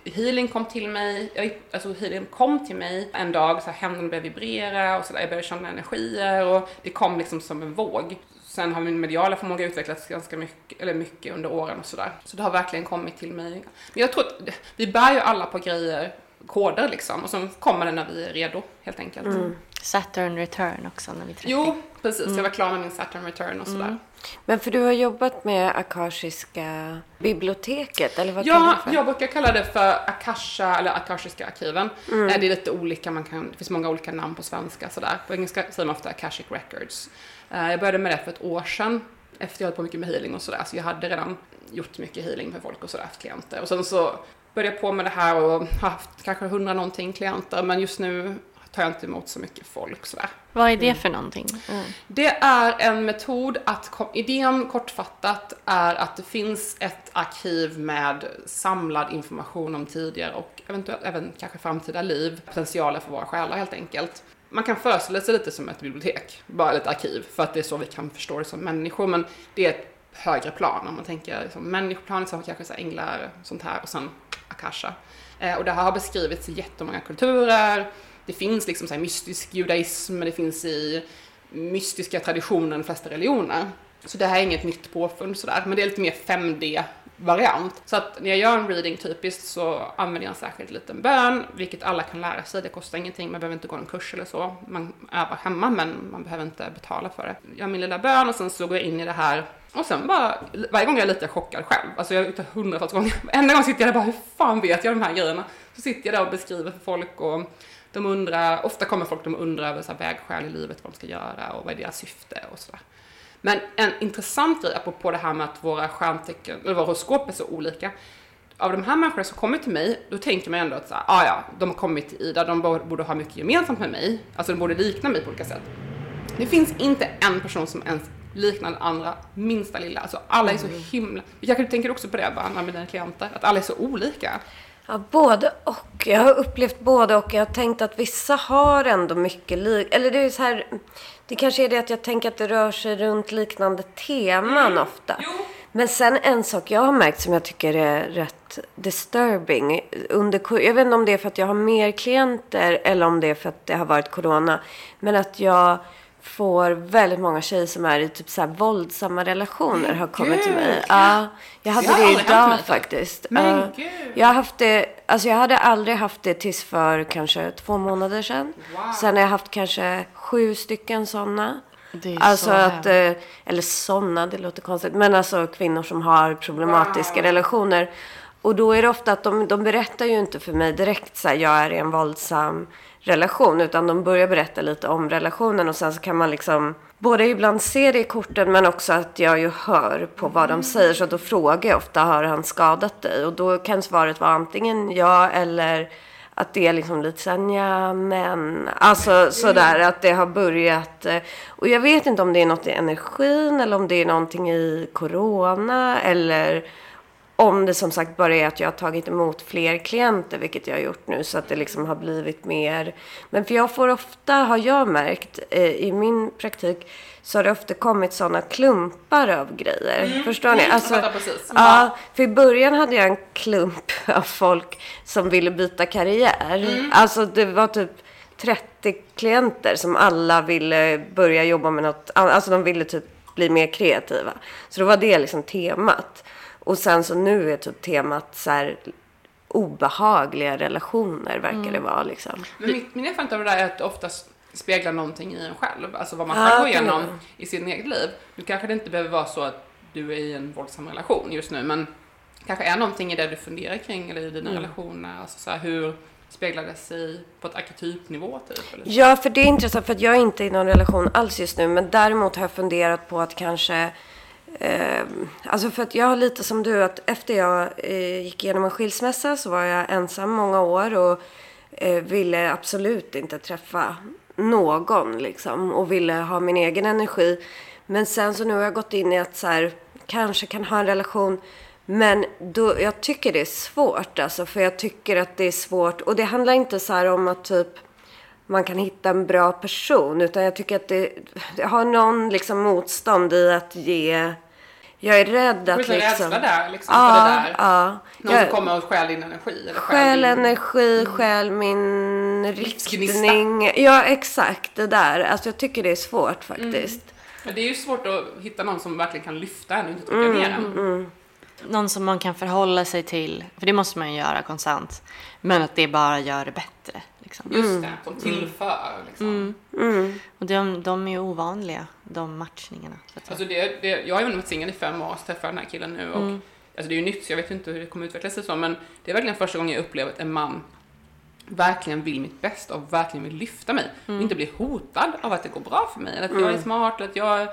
healing kom till mig, jag, alltså healing kom till mig en dag, så här, händerna började vibrera och så där, jag började känna energier och det kom liksom som en våg. Sen har min mediala förmåga utvecklats ganska mycket, eller mycket under åren och sådär. Så det har verkligen kommit till mig. Men jag tror att vi bär ju alla på grejer, koder liksom, och så kommer det när vi är redo helt enkelt. Saturn return också när vi 30. Jo, precis. Jag var klar med min Saturn return och sådär. Men för du har jobbat med Akashiska biblioteket, eller vad kallar Ja, du det för? jag brukar kalla det för Akasha eller Akashiska arkiven. Eh, Det är lite olika, man kan, det finns många olika namn på svenska sådär. På engelska säger man ofta Akashic Records. Eh, Jag började med det för ett år sedan, efter jag höll på mycket med healing och sådär. Så jag hade redan gjort mycket healing för folk och sådär, haft klienter. Och sen så började jag på med det här och har haft kanske hundra någonting klienter, men just nu tar jag inte emot så mycket folk sådär. Vad är det för någonting? Mm. Det är en metod att, idén kortfattat är att det finns ett arkiv med samlad information om tidigare och eventuellt även kanske framtida liv, potentialer för våra själar helt enkelt. Man kan föreställa sig lite som ett bibliotek, bara ett arkiv, för att det är så vi kan förstå det som människor, men det är ett högre plan. Om man tänker liksom människoplanet så har kanske så här änglar och sånt här och sen Akasha. Eh, och det här har beskrivits i jättemånga kulturer. Det finns liksom så här mystisk judaism, det finns i mystiska traditioner, de flesta religioner. Så det här är inget nytt påfund sådär, men det är lite mer 5D variant. Så att när jag gör en reading typiskt så använder jag en särskild liten bön, vilket alla kan lära sig. Det kostar ingenting, man behöver inte gå en kurs eller så. Man övar hemma, men man behöver inte betala för det. Jag gör min lilla bön och sen så går jag in i det här och sen bara, varje gång är jag lite chockad själv. Alltså jag har gjort det hundratals gånger. Enda gången sitter jag där bara, hur fan vet jag de här grejerna? Så sitter jag där och beskriver för folk och de undrar, ofta kommer folk de undrar över så här vägskäl i livet, vad de ska göra och vad är deras syfte och sådär. Men en intressant grej apropå det här med att våra stjärntecken, eller våra horoskop är så olika. Av de här människorna som kommer till mig, då tänker man ändå att så här, ah, ja, de har kommit till Ida, de borde ha mycket gemensamt med mig. Alltså de borde likna mig på olika sätt. Det finns inte en person som ens liknar den andra minsta lilla. Alltså alla är så himla... Jag kanske tänker också på det bara med dina klienter, att alla är så olika. Ja, både och. Jag har upplevt både och. Jag har tänkt att vissa har ändå mycket lik... Eller det är så här... Det kanske är det att jag tänker att det rör sig runt liknande teman ofta. Men sen en sak jag har märkt som jag tycker är rätt disturbing. Under, jag vet inte om det är för att jag har mer klienter eller om det är för att det har varit corona. Men att jag får väldigt många tjejer som är i typ så här våldsamma relationer har kommit till mig. Ja, jag hade Det har det idag faktiskt. Men Ja. gud. Jag har haft det, alltså jag hade aldrig haft det tills för kanske två månader sedan. Wow. Sen har jag haft kanske sju stycken sådana. Alltså så att, eh, eller sådana, det låter konstigt. Men alltså kvinnor som har problematiska Wow. relationer. Och då är det ofta att de, de berättar ju inte för mig direkt så här, jag är i en våldsam relation. Utan de börjar berätta lite om relationen och sen så kan man liksom både ibland se det i korten men också att jag ju hör på vad de säger. Så då frågar jag ofta, har han skadat dig? Och då kan svaret vara antingen ja eller att det är liksom lite såhär, ja men. Alltså sådär att det har börjat. eh, Och jag vet inte om det är något i energin eller om det är någonting i corona eller om det som sagt bara är att jag har tagit emot fler klienter, vilket jag har gjort nu, så att det liksom har blivit mer. Men för jag får ofta, har jag märkt, eh, i min praktik, så har det ofta kommit sådana klumpar av grejer. Förstår ni? Alltså, precis. ja, för i början hade jag en klump av folk som ville byta karriär. Alltså det var typ 30 klienter som alla ville börja jobba med något. Alltså de ville typ bli mer kreativa. Så då var det liksom temat. Och sen så nu är typ temat så här obehagliga relationer verkar det vara liksom. Men mitt, min erfarenhet av det där är att det oftast speglar någonting i en själv. Alltså vad man själv går det kan igenom vara. i sin eget liv. Nu kanske det inte behöver vara så att du är i en våldsam relation just nu, men kanske är någonting i det du funderar kring eller i dina Mm. relationer. Alltså så här, hur speglar det sig på ett arketypnivå typ? Eller? Ja, för det är intressant för att jag är inte i någon relation alls just nu. Men däremot har jag funderat på att kanske... Eh, alltså för att jag har lite som du att efter jag eh, gick igenom en skilsmässa så var jag ensam många år och eh, ville absolut inte träffa någon liksom. Och ville ha min egen energi. Men sen så nu har jag gått in i att så här, kanske kan ha en relation men då, jag tycker det är svårt alltså, för jag tycker att det är svårt. Och det handlar inte så här om att typ man kan hitta en bra person. Utan jag tycker att det, det har någon liksom motstånd i att ge... Jag är rädd att liksom... rädsla där liksom för det Ja, där. ja. Någon Jag- som kommer och stjäl din energi. Eller Stjäl din- energi, stjäl min riktning. Ja, exakt det där. Alltså jag tycker det är svårt faktiskt. Men det är ju svårt att hitta någon som verkligen kan lyfta en och inte trycka Mm, ner en. Någon som man kan förhålla sig till, för det måste man ju göra konstant. Men att det bara gör det bättre. Liksom. Just det, som tillför liksom. Mm. Och de, de är ju ovanliga, de matchningarna. Så att säga. Alltså det, det, jag har ju varit singel i fem år, träffade jag den här killen nu och Mm. alltså det är ju nytt så jag vet inte hur det kommer utveckla sig så men det är verkligen första gången jag upplever att en man verkligen vill mitt bästa och verkligen vill lyfta mig Mm. och inte blir hotad av att det går bra för mig eller att jag är smart eller att jag har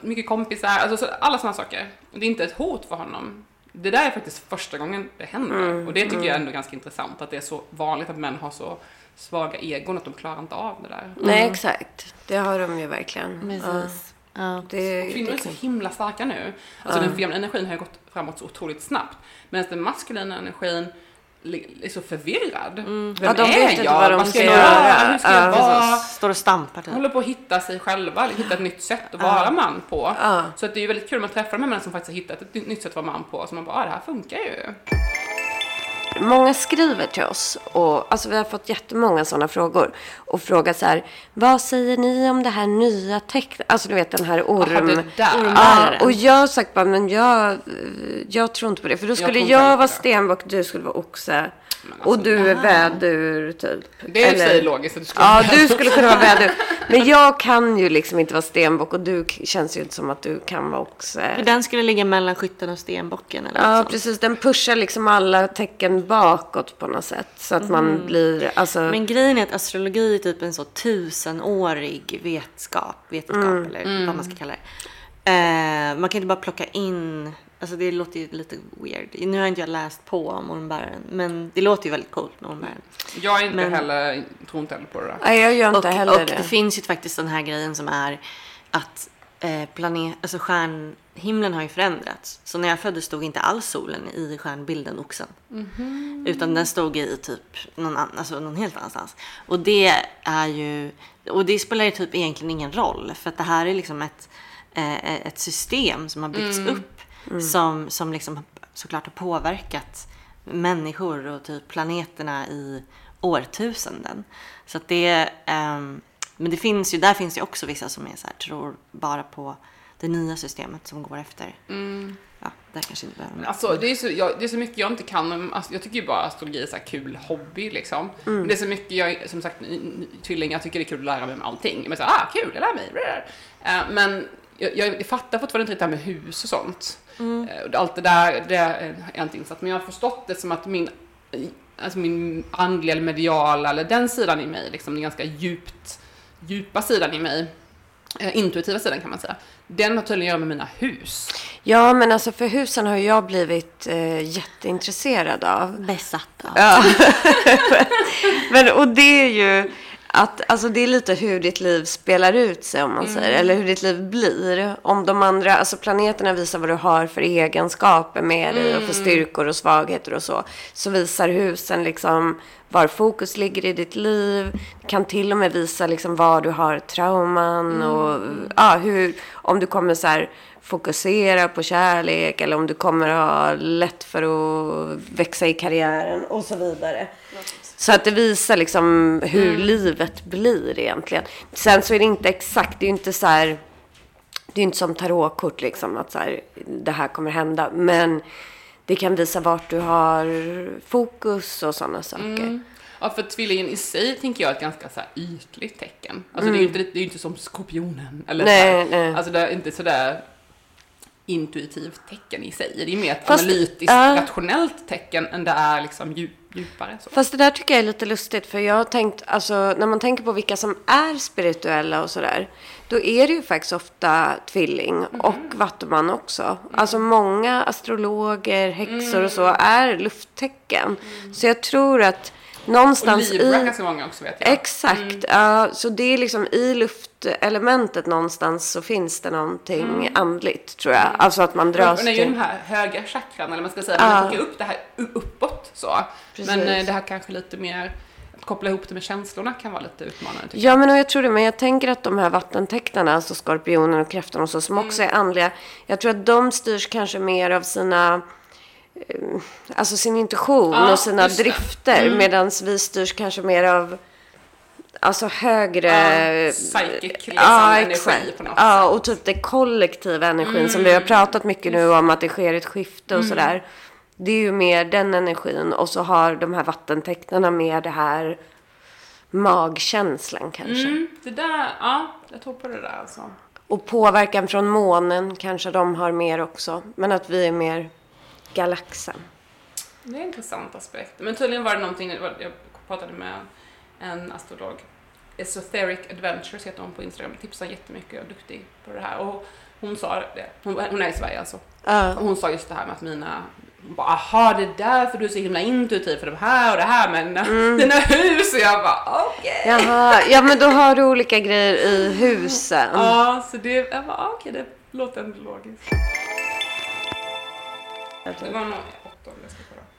mycket kompisar, alltså så, alla sådana saker. Och det är inte ett hot för honom. Det där är faktiskt första gången det händer Mm, och det tycker jag ändå är ganska intressant att det är så vanligt att män har så svaga egon att de klarar inte av det där. Nej, exakt. Det har de ju verkligen. Ja, Precis. Ja. det, Kvinnor är det, så himla starka nu. Alltså den feminina energin har ju gått framåt så otroligt snabbt. Medan den maskulina energin är så förvirrad. Vem Mm. Ja, de vet är inte jag? vad de Vad ska jag göra. Hur ska jag Ja. vara? Står och stampar typ. håller på att hitta sig själva, hitta ett nytt sätt att vara man på. Så att det är ju väldigt kul att träffa de här männen som faktiskt har hittat ett nytt- nytt sätt att vara man på. Så man bara, ah, det här funkar ju. Många skriver till oss och alltså vi har fått jättemånga sådana frågor och frågar så här, vad säger ni om det här nya tecknet? Alltså du vet den här orm... Där. Ja, och jag har sagt bara, men jag, jag tror inte på det. För då skulle jag, inte vara stenbock, du skulle vara oxe. Alltså, och du är vädur typ. Det är Eller- logiskt att du skulle Ja, du skulle kunna vara vädur. Men jag kan ju liksom inte vara stenbock och du känns ju inte som att du kan vara oxe. För den skulle ligga mellan skytten och stenbocken eller Ja, precis. Den pushar liksom alla tecken bakåt på något sätt. Så att man blir, alltså... Men grejen är att astrologi är typ en så tusenårig vetskap, vetenskap eller vad man ska kalla det. Eh, man kan inte bara plocka in, alltså det låter ju lite weird. Nu har inte jag läst på om ormbäraren, men det låter ju väldigt coolt med ormbäraren. Jag är inte Men- heller, tror inte heller på det där. Nej, jag gör inte Och, heller och det. det finns ju faktiskt den här grejen som är att eh, planet, alltså stjärnhimlen har ju förändrats. Så när jag föddes stod inte alls solen i stjärnbilden oxen. Utan den stod i typ någon, annan, alltså någon helt annanstans. Och det är ju, och det spelar ju typ egentligen ingen roll. För att det här är liksom ett, eh, ett system som har byggts upp. Som, som liksom såklart har påverkat människor och typ planeterna i årtusenden. Så att det, ehm, men det finns ju, där finns det också vissa som är så här, tror bara på det nya systemet som går efter. Ja, där kanske inte behöver. Alltså, det, är så, jag, det är så mycket jag inte kan om, alltså, jag tycker ju bara astrologi är så här kul hobby liksom. Men det är så mycket jag, som sagt, tvilling, jag tycker det är kul att lära mig om allting. Men så, ah, kul, jag lär mig. Eh, Men jag, jag fattar fortfarande inte det här med hus och sånt. Mm. Allt det där, det är jag inte insatt. Men jag har förstått det som att min, alltså min andliga eller mediala, eller den sidan i mig, liksom den ganska djupt, djupa sidan i mig, eh, intuitiva sidan kan man säga, den har tydligen att göra med mina hus. Ja, men alltså för husen har jag blivit eh, jätteintresserad av. Besatt av. Ja. men, och det är ju att alltså det är lite hur ditt liv spelar ut sig om man mm. säger. Eller hur ditt liv blir. Om de andra, alltså planeterna visar vad du har för egenskaper med dig. Mm. Och för mm. styrkor och svagheter och så. Så visar husen liksom var fokus ligger i ditt liv. Kan till och med visa liksom var du har trauman. Mm. Och ja, hur, om du kommer så här fokusera på kärlek eller om du kommer ha lätt för att växa i karriären och så vidare. Så att det visar liksom hur mm. livet blir egentligen. Sen så är det inte exakt, det är ju inte så här, det är inte som tarotkort liksom att så här, det här kommer hända. Men det kan visa vart du har fokus och sådana saker. Mm. Ja, för tvillingen i sig tänker jag är ett ganska så här ytligt tecken. Alltså mm. det är ju mm. inte, det är inte som skorpionen. Eller nej, nej. Alltså det är inte sådär intuitivt tecken i sig. Det är mer ett Fast, analytiskt, uh, rationellt tecken än det är liksom djup, djupare. Så. Fast det där tycker jag är lite lustigt. För jag har tänkt, alltså när man tänker på vilka som är spirituella och sådär. Då är det ju faktiskt ofta tvilling mm. och vattuman också. Mm. Alltså många astrologer, häxor mm. och så är lufttecken. Mm. Så jag tror att någonstans och Libra i... ganska många också vet jag. Exakt. Mm. Ja, så det är liksom i luftelementet någonstans så finns det någonting mm. andligt tror jag. Alltså att man dras till... Det är ju de här höga chakran eller man ska säga. Ja. Man plockar upp det här uppåt så. Precis. Men eh, det här kanske lite mer att koppla ihop det med känslorna kan vara lite utmanande. Ja, jag. men jag tror det. Men jag tänker att de här vattentecknarna, alltså skorpionen och kräftan och så, som mm. också är andliga. Jag tror att de styrs kanske mer av sina Eh, alltså sin intuition ja, och sina drifter. Mm. Medan vi styrs kanske mer av alltså högre... Ja, psychic liksom, ja, energi på något Ja, och typ den kollektiva energin mm. som vi har pratat mycket nu om att det sker ett skifte och mm. sådär. Det är ju mer den energin och så har de här vattentecknarna med det här magkänslan kanske. Mm, det där, ja, jag tror på det där alltså. Och påverkan från månen kanske de har mer också. Men att vi är mer galaxen. Det är en intressant aspekt. Men tydligen var det någonting, jag pratade med en astrolog, Esoteric Adventures heter hon på Instagram, tipsar jättemycket och är duktig på det här. Och hon sa det, hon, hon är i Sverige alltså. Uh. Och hon sa just det här med att mina hon bara, aha det är därför du är så himla intuitiv för de här och det här med mm. dina hus. Och jag bara, okej. Okay. Jaha, ja men då har du olika grejer i husen. Ja, så det, jag bara, okej okay, det låter ändå logiskt. Det var nog åttonde.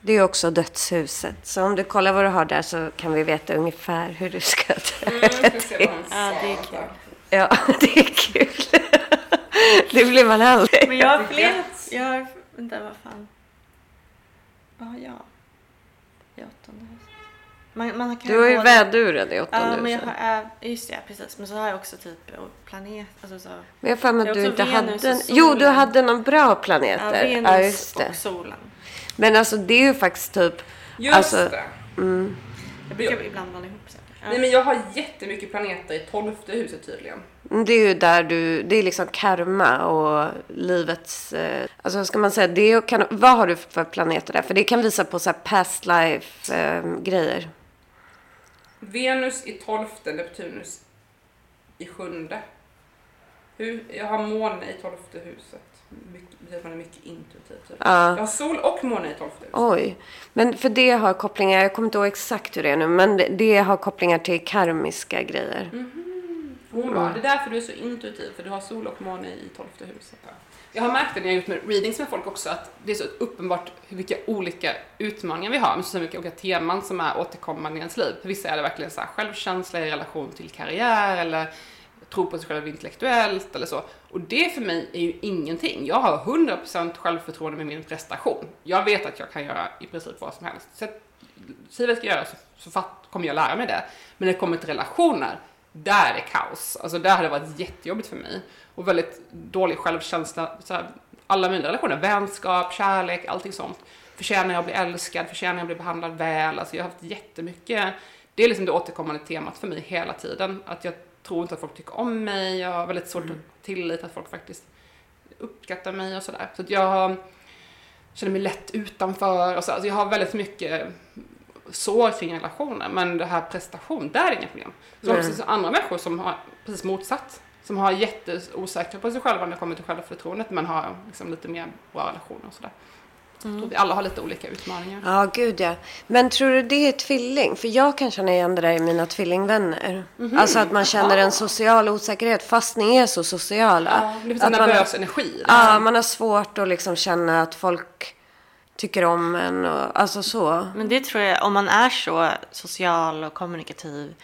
Det är också dödshuset. Så om du kollar vad du har där så kan vi veta ungefär hur du ska ta mm, Ja, det är kul. Ja, det är kul. det blir man aldrig. Men jag har fler. Jag har, vänta vad fan. Vad har jag? Man, man kan du har ju både... väduren i åttonde Ja, men jag har, just det, precis. Men så har jag också typ planet. Alltså så. Men jag för mig att du inte hade en... Jo, du hade någon bra planeter. Ja, Venus ja, just det. och solen. Men alltså det är ju faktiskt typ... Just alltså, det. Mm. Jag brukar ibland blanda ihop saker. Ja. Nej, men jag har jättemycket planeter i tolfte huset tydligen. Det är ju där du, det är liksom karma och livets, eh, alltså ska man säga, det kan, vad har du för planeter där? För det kan visa på så här past life eh, grejer. Venus i tolfte, Neptunus i sjunde. Hur, jag har måne i tolfte huset. Mycket, man är mycket intuitiv. Typ. Ja. Jag har sol och måne i tolfte huset. Oj. Men för det har kopplingar, jag kommer inte ihåg exakt hur det är nu, men det har kopplingar till karmiska grejer. Mm -hmm. Hon bara, det är därför du är så intuitiv, för du har sol och måne i tolfte huset. Ja. Jag har märkt det när jag har gjort med readings med folk också, att det är så uppenbart vilka olika utmaningar vi har, med så mycket olika teman som är återkommande i ens liv. För vissa är det verkligen så här, självkänsla i relation till karriär, eller tro på sig själv intellektuellt eller så. Och det för mig är ju ingenting. Jag har 100% självförtroende med min prestation. Jag vet att jag kan göra i princip vad som helst. Så säg vad jag ska göra så, så fatt, kommer jag lära mig det. Men när det kommer till relationer, där är det kaos. Alltså där har det varit jättejobbigt för mig. Och väldigt dålig självkänsla. Så här, alla mina relationer, vänskap, kärlek, allting sånt. Förtjänar jag att bli älskad? Förtjänar jag att bli behandlad väl? Alltså jag har haft jättemycket, det är liksom det återkommande temat för mig hela tiden. Att jag tror inte att folk tycker om mig. Jag har väldigt svårt att tillita att folk faktiskt uppskattar mig och sådär. Så att jag känner mig lätt utanför och så. Alltså jag har väldigt mycket sår kring relationer. Men det här prestation, där är inget problem. Så också andra människor som har precis motsatt. Som har jätteosäkra på sig själva när det kommer till självförtroendet men har liksom lite mer bra relationer och sådär. Jag tror vi alla har lite olika utmaningar. Ja, gud ja. Men tror du det är tvilling? För jag kan känna igen det där i mina tvillingvänner. Mhm. Alltså att man känner en social osäkerhet fast ni är så sociala. Ja, det finns att en man, nervös energi. liksom. ja, man har svårt att liksom känna att folk tycker om en och alltså så. Men det tror jag, om man är så social och kommunikativ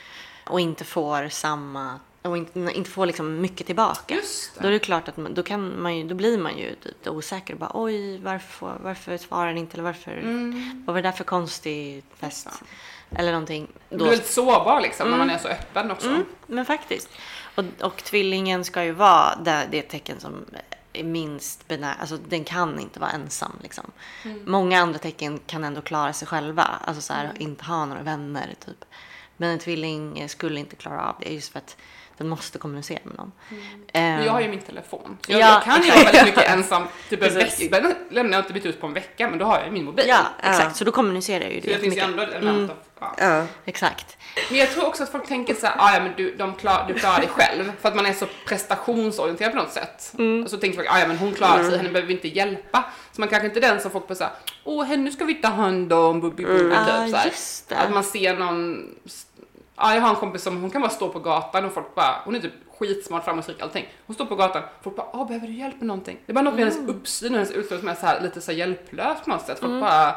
och inte får samma och inte, inte får liksom mycket tillbaka. Då är det klart att man, då, kan man ju, då blir man ju lite osäker. Bara, Oj, varför, varför svarar den inte? Eller varför, Mm. vad var det där för konstig fest? Eller någonting. Du Då, blir väldigt sårbar liksom när man är så öppen också. mm, men faktiskt. Och, och tvillingen ska ju vara det, det tecken som är minst benä... Alltså den kan inte vara ensam liksom. Många andra tecken kan ändå klara sig själva. Alltså så här, inte ha några vänner typ. Men en tvilling skulle inte klara av det just för att den måste kommunicera med någon. Men Eh, jag har ju min telefon. Så jag, Ja, jag kan ju vara väldigt mycket ensam. Typ en vecka. Ibland lämnar jag inte mitt hus på en vecka men då har jag ju min mobil. Ja, exakt. Så då kommunicerar jag ju Så det det finns ju ändå ett element av... Ja. Ja. Exakt. Men jag tror också att folk tänker så här, "Ah, ja men du, de klar, du klarar dig själv. För att man är så prestationsorienterad på något sätt. Och så tänker folk, "Ah, ja men hon klarar sig, henne behöver vi inte hjälpa. Så man kanske inte är den som folk bara såhär, åh henne ska vi ta hand om, bubbi bubbi, Ah, typ så här. just det. Att man ser någon, ja jag har en kompis som, hon kan bara stå på gatan och folk bara, hon är typ skitsmart, framgångsrik, allting. Hon står på gatan, folk bara, åh behöver du hjälp med någonting? Det är bara något med hennes uppsyn och hennes utseende som är så här, lite så här hjälplös på något sätt. Folk bara,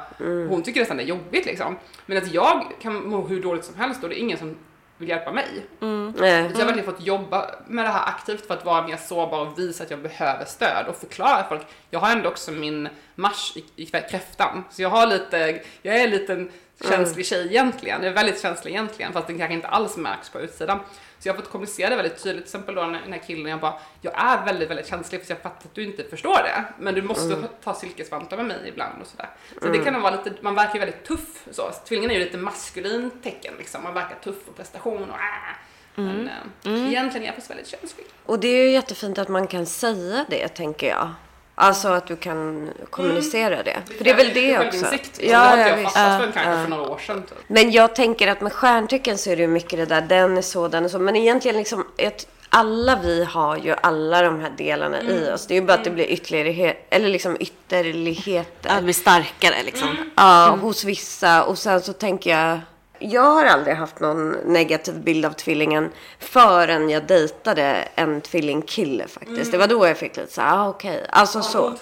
hon tycker nästan det är jobbigt liksom. Men att jag kan må hur dåligt som helst och det är ingen som vill hjälpa mig. Nej. Så jag har verkligen fått jobba med det här aktivt för att vara mer sårbar och visa att jag behöver stöd och förklara för folk. Jag har ändå också min mars i, i kräftan, så jag har lite, jag är en liten känslig tjej egentligen. Jag är väldigt känslig egentligen, fast den kanske inte alls märks på utsidan. Så jag har fått kommunicera det väldigt tydligt, till exempel då den här killen, jag bara, jag är väldigt, väldigt känslig för jag fattar att du inte förstår det, men du måste ta silkesvantar med mig ibland och sådär. Så det kan vara lite, man verkar ju väldigt tuff så. Tvillingen är ju lite maskulin tecken liksom, man verkar tuff och prestation och äh. Men äh, egentligen är jag faktiskt väldigt känslig. Och det är ju jättefint att man kan säga det, tänker jag. Alltså att du kan kommunicera det. För det är väl det också. Självinsikt. Ja, det ja, jag visst. fattat förrän kanske för några år sedan. Typ. Men jag tänker att med stjärntecken så är det ju mycket det där, den är så, den är så. Men egentligen liksom, ett, alla vi har ju alla de här delarna i oss. Det är ju bara att det blir ytterligare, eller liksom ytterligheter. Att bli starkare liksom. Ja, hos vissa. Och sen så tänker jag... Jag har aldrig haft någon negativ bild av tvillingen förrän jag dejtade en tvillingkille faktiskt. Det var då jag fick lite så här, ah, okej. Alltså så.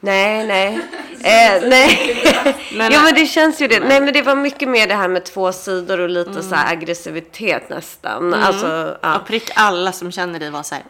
Nej, nej. Eh, nej. Men- ja, men det känns ju det. Nej, men det var mycket mer det här med två sidor och lite så här aggressivitet nästan. Alltså, ja. Och prick alla som känner dig var så här.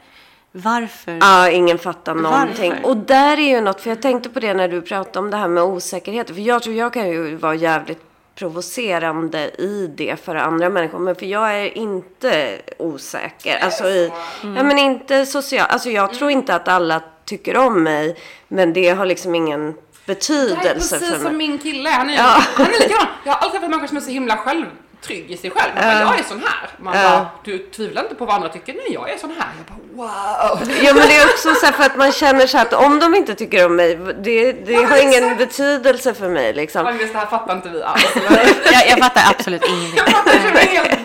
Varför? Ja, ingen fattar någonting. Varför? Och där är ju något, för jag tänkte på det när du pratade om det här med osäkerhet. För jag tror jag kan ju vara jävligt provocerande i det för andra människor. Men för jag är inte osäker. Alltså i, ja men inte social. Alltså jag tror inte att alla tycker om mig. Men det har liksom ingen Det här är betydelse precis för som min kille. Han är, Ja. han är likadan. Jag har aldrig träffat människor som är så himla självtrygg i sig själv. Man bara, jag är sån här. Man Ja. bara, du tvivlar inte på vad andra tycker? Nej, jag är sån här. Jag bara, wow. Ja men det är också så här för att man känner så att om de inte tycker om mig. Det, det Ja, har ingen exakt. betydelse för mig liksom. Agnes, det här fattar inte vi alls. Jag, jag fattar absolut ingenting. Jag fattar inte,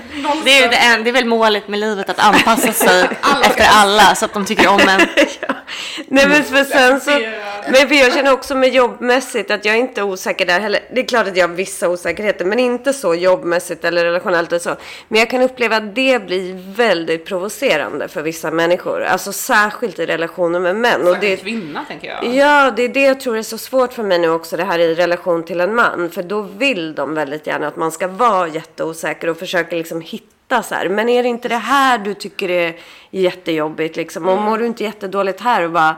det är. Det är, det, en, det är väl målet med livet att anpassa sig Alla efter alla så att de tycker om en. Nej men för sen så, Acceptera. men för jag känner också med jobbmässigt att jag är inte osäker där heller. Det är klart att jag har vissa osäkerheter men inte så jobbmässigt eller relationellt och så. Men jag kan uppleva att det blir väldigt provocerande för vissa människor. Alltså särskilt i relationer med män. Och Det kvinna, tänker jag. Ja, det är det jag tror är så svårt för mig nu också, det här i relation till en man. För då vill de väldigt gärna att man ska vara jätteosäker och försöka liksom hitta så här. Men är det inte det här du tycker är jättejobbigt liksom? Och mår du inte jättedåligt här och bara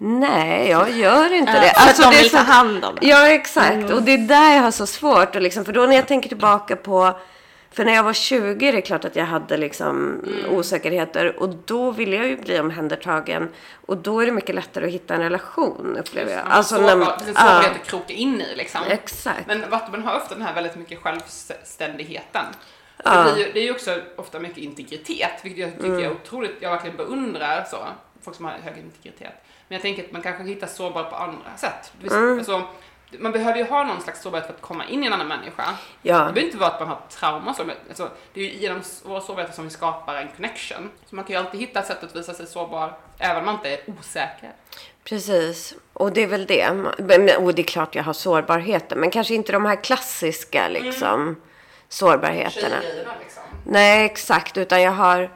Nej, jag gör inte det. för att de det vill ta hand om en. Ja, exakt. Och det är där jag har så svårt. Och liksom, för då när jag tänker tillbaka på... För när jag var 20 är det klart att jag hade liksom osäkerheter. Och då ville jag ju bli omhändertagen. Och då är det mycket lättare att hitta en relation, upplever jag. Alltså, när man- det finns ja, att kroka in i liksom. Exakt. Men vattenmän har ofta den här väldigt mycket självständigheten. Det, blir ju, det är ju också ofta mycket integritet, vilket jag tycker är otroligt, jag verkligen beundrar så, folk som har hög integritet. Men jag tänker att man kanske hittar sårbarhet på andra sätt. Vill- Alltså, man behöver ju ha någon slags sårbarhet för att komma in i en annan människa. Ja. Det behöver inte vara att man har trauma så, alltså, det är ju genom våra sårbarheter som vi skapar en connection. Så man kan ju alltid hitta ett sätt att visa sig sårbar, även om man inte är osäker. Precis. Och det är väl det. Och det är klart jag har sårbarheter. Men kanske inte de här klassiska liksom, sårbarheterna. Liksom. Nej, exakt. Utan jag har...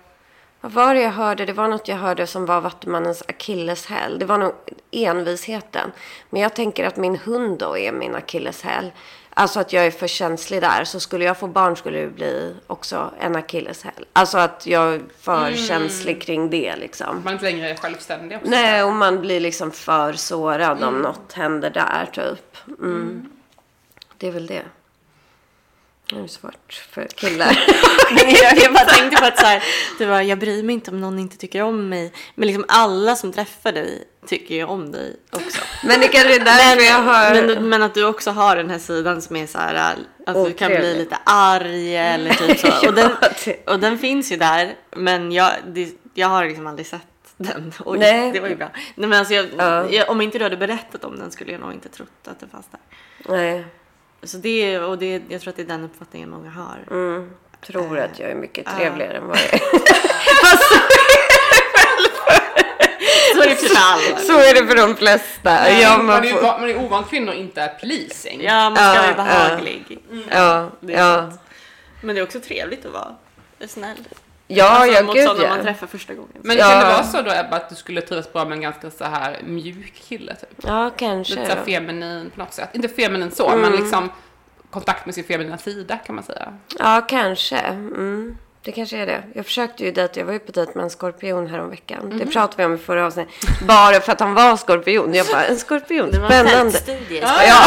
Vad var det jag hörde? Det var något jag hörde som var Vattumannens akilleshäl. Det var nog envisheten. Men jag tänker att min hund då är min akilleshäl. Alltså att jag är för känslig där. Så skulle jag få barn skulle det bli också en akilleshäl. Alltså att jag är för känslig kring det liksom. Man inte längre är självständig också. Nej, och man blir liksom för sårad om något händer där typ. Mm. Det är väl det. Det är svårt för killar. jag, jag bara tänkte på att så här, det var, jag bryr mig inte om någon inte tycker om mig. Men liksom alla som träffar dig tycker ju om dig också. Men det kanske är därför jag har... Men, men att du också har den här sidan som är så här, att du kan bli Otrevlig. lite arg eller typ så. Och den, det- och den finns ju där, men jag, det, jag har liksom aldrig sett den. Oj, Nej. det var ju bra. Nej, men alltså jag, Ja. jag, om inte du hade berättat om den skulle jag nog inte trott att det fanns där. Nej, Så det, och det, jag tror att det är den uppfattningen många har. mm, tror att jag är mycket Ja. trevligare än vad jag är. Så är det för alla. Så är det för de flesta. Ja, man man, är får... man är ovan kvinnor inte är pleasing. Ja, man ska Ja, vara ja. behaglig. Ja, Det är ja. Men det är också trevligt att vara snäll. Ja, alltså, ja, mot gud sådana man ja. träffar första gången. Men Ja. kan det vara så då Ebba att du skulle trivas bra med en ganska så här mjuk kille typ? Ja, kanske. Lite så här feminin på något sätt. Inte feminin så, Mm. men liksom kontakt med sin feminina sida kan man säga. Ja, kanske. Mm. Det kanske är det. Jag försökte ju dejta, jag var ju på dejt med en skorpion häromveckan. Mhm. Det pratade vi om i förra avsnittet. Bara för att han var skorpion. Jag bara, en skorpion, Det var en spännande. fältstudie. Ja, Ja.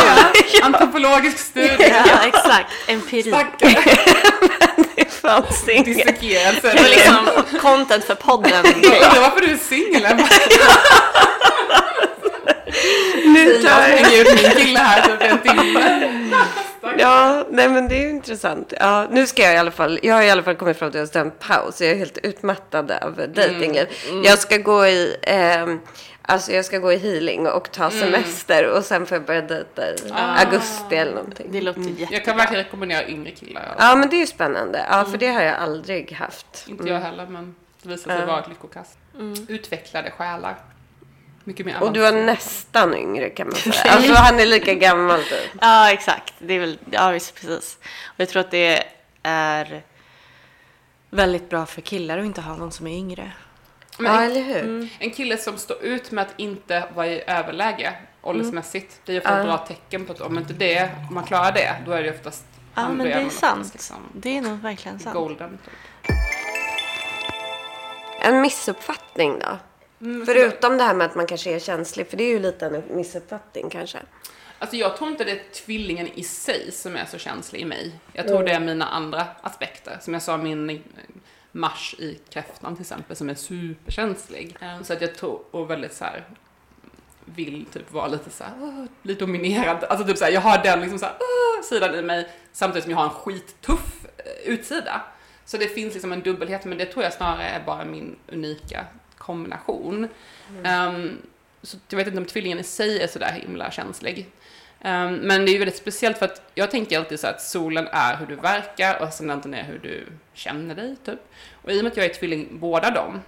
ja. Antropologisk studie. Ja, exakt. Empiri. Fanns inget. Dissekerad. Det var liksom content för podden. Jag undrar varför du är singel. Nu Jag tar jag... hänger ut min kille här typ en timme. Ja, nej men det är ju intressant. Ja, nu ska jag i alla fall, jag har i alla fall kommit fram till att jag ska en paus. Jag är helt utmattad av dejtingliv. Jag ska gå i, ehm, alltså jag ska gå i healing och ta semester och sen får jag börja dejta i augusti eller någonting. Det låter jättebra. Jag kan verkligen rekommendera yngre killar. Ja, men det är ju spännande. Ja, för det har jag aldrig haft. Inte jag heller, men det visar sig vara ett lyckokast. Utvecklade själar. Mycket mer Och du var nästan yngre kan man säga. Alltså han är lika gammal typ. Ja, exakt. Det är väl, ja, visst, precis. Och jag tror att det är väldigt bra för killar att inte ha någon som är yngre. Men Ja, en, eller hur? en kille som står ut med att inte vara i överläge åldersmässigt, det är ju ofta ett bra tecken på att om inte det, om man klarar det, då är det oftast Ja, men det man är sant. Liksom, Det är nog verkligen sant. golden. Typ. En missuppfattning då? Mm, Förutom det här med att man kanske är känslig, för det är ju lite en missuppfattning kanske. Alltså jag tror inte det är tvillingen i sig som är så känslig i mig. Jag tror det är mina andra aspekter. Som jag sa, min mars i kräftan till exempel, som är superkänslig. Eh, Så att jag tror, och väldigt så här vill typ vara lite så här, bli dominerad. Alltså typ så här, jag har den liksom så här, sidan i mig samtidigt som jag har en skittuff eh, utsida. Så det finns liksom en dubbelhet, men det tror jag snarare är bara min unika kombination. Ehm, så jag vet inte om tvillingen i sig är sådär himla känslig. Um, men det är ju väldigt speciellt för att jag tänker alltid så att solen är hur du verkar och ascendenten är hur du känner dig, typ. Och i och med att jag är tvilling båda dem,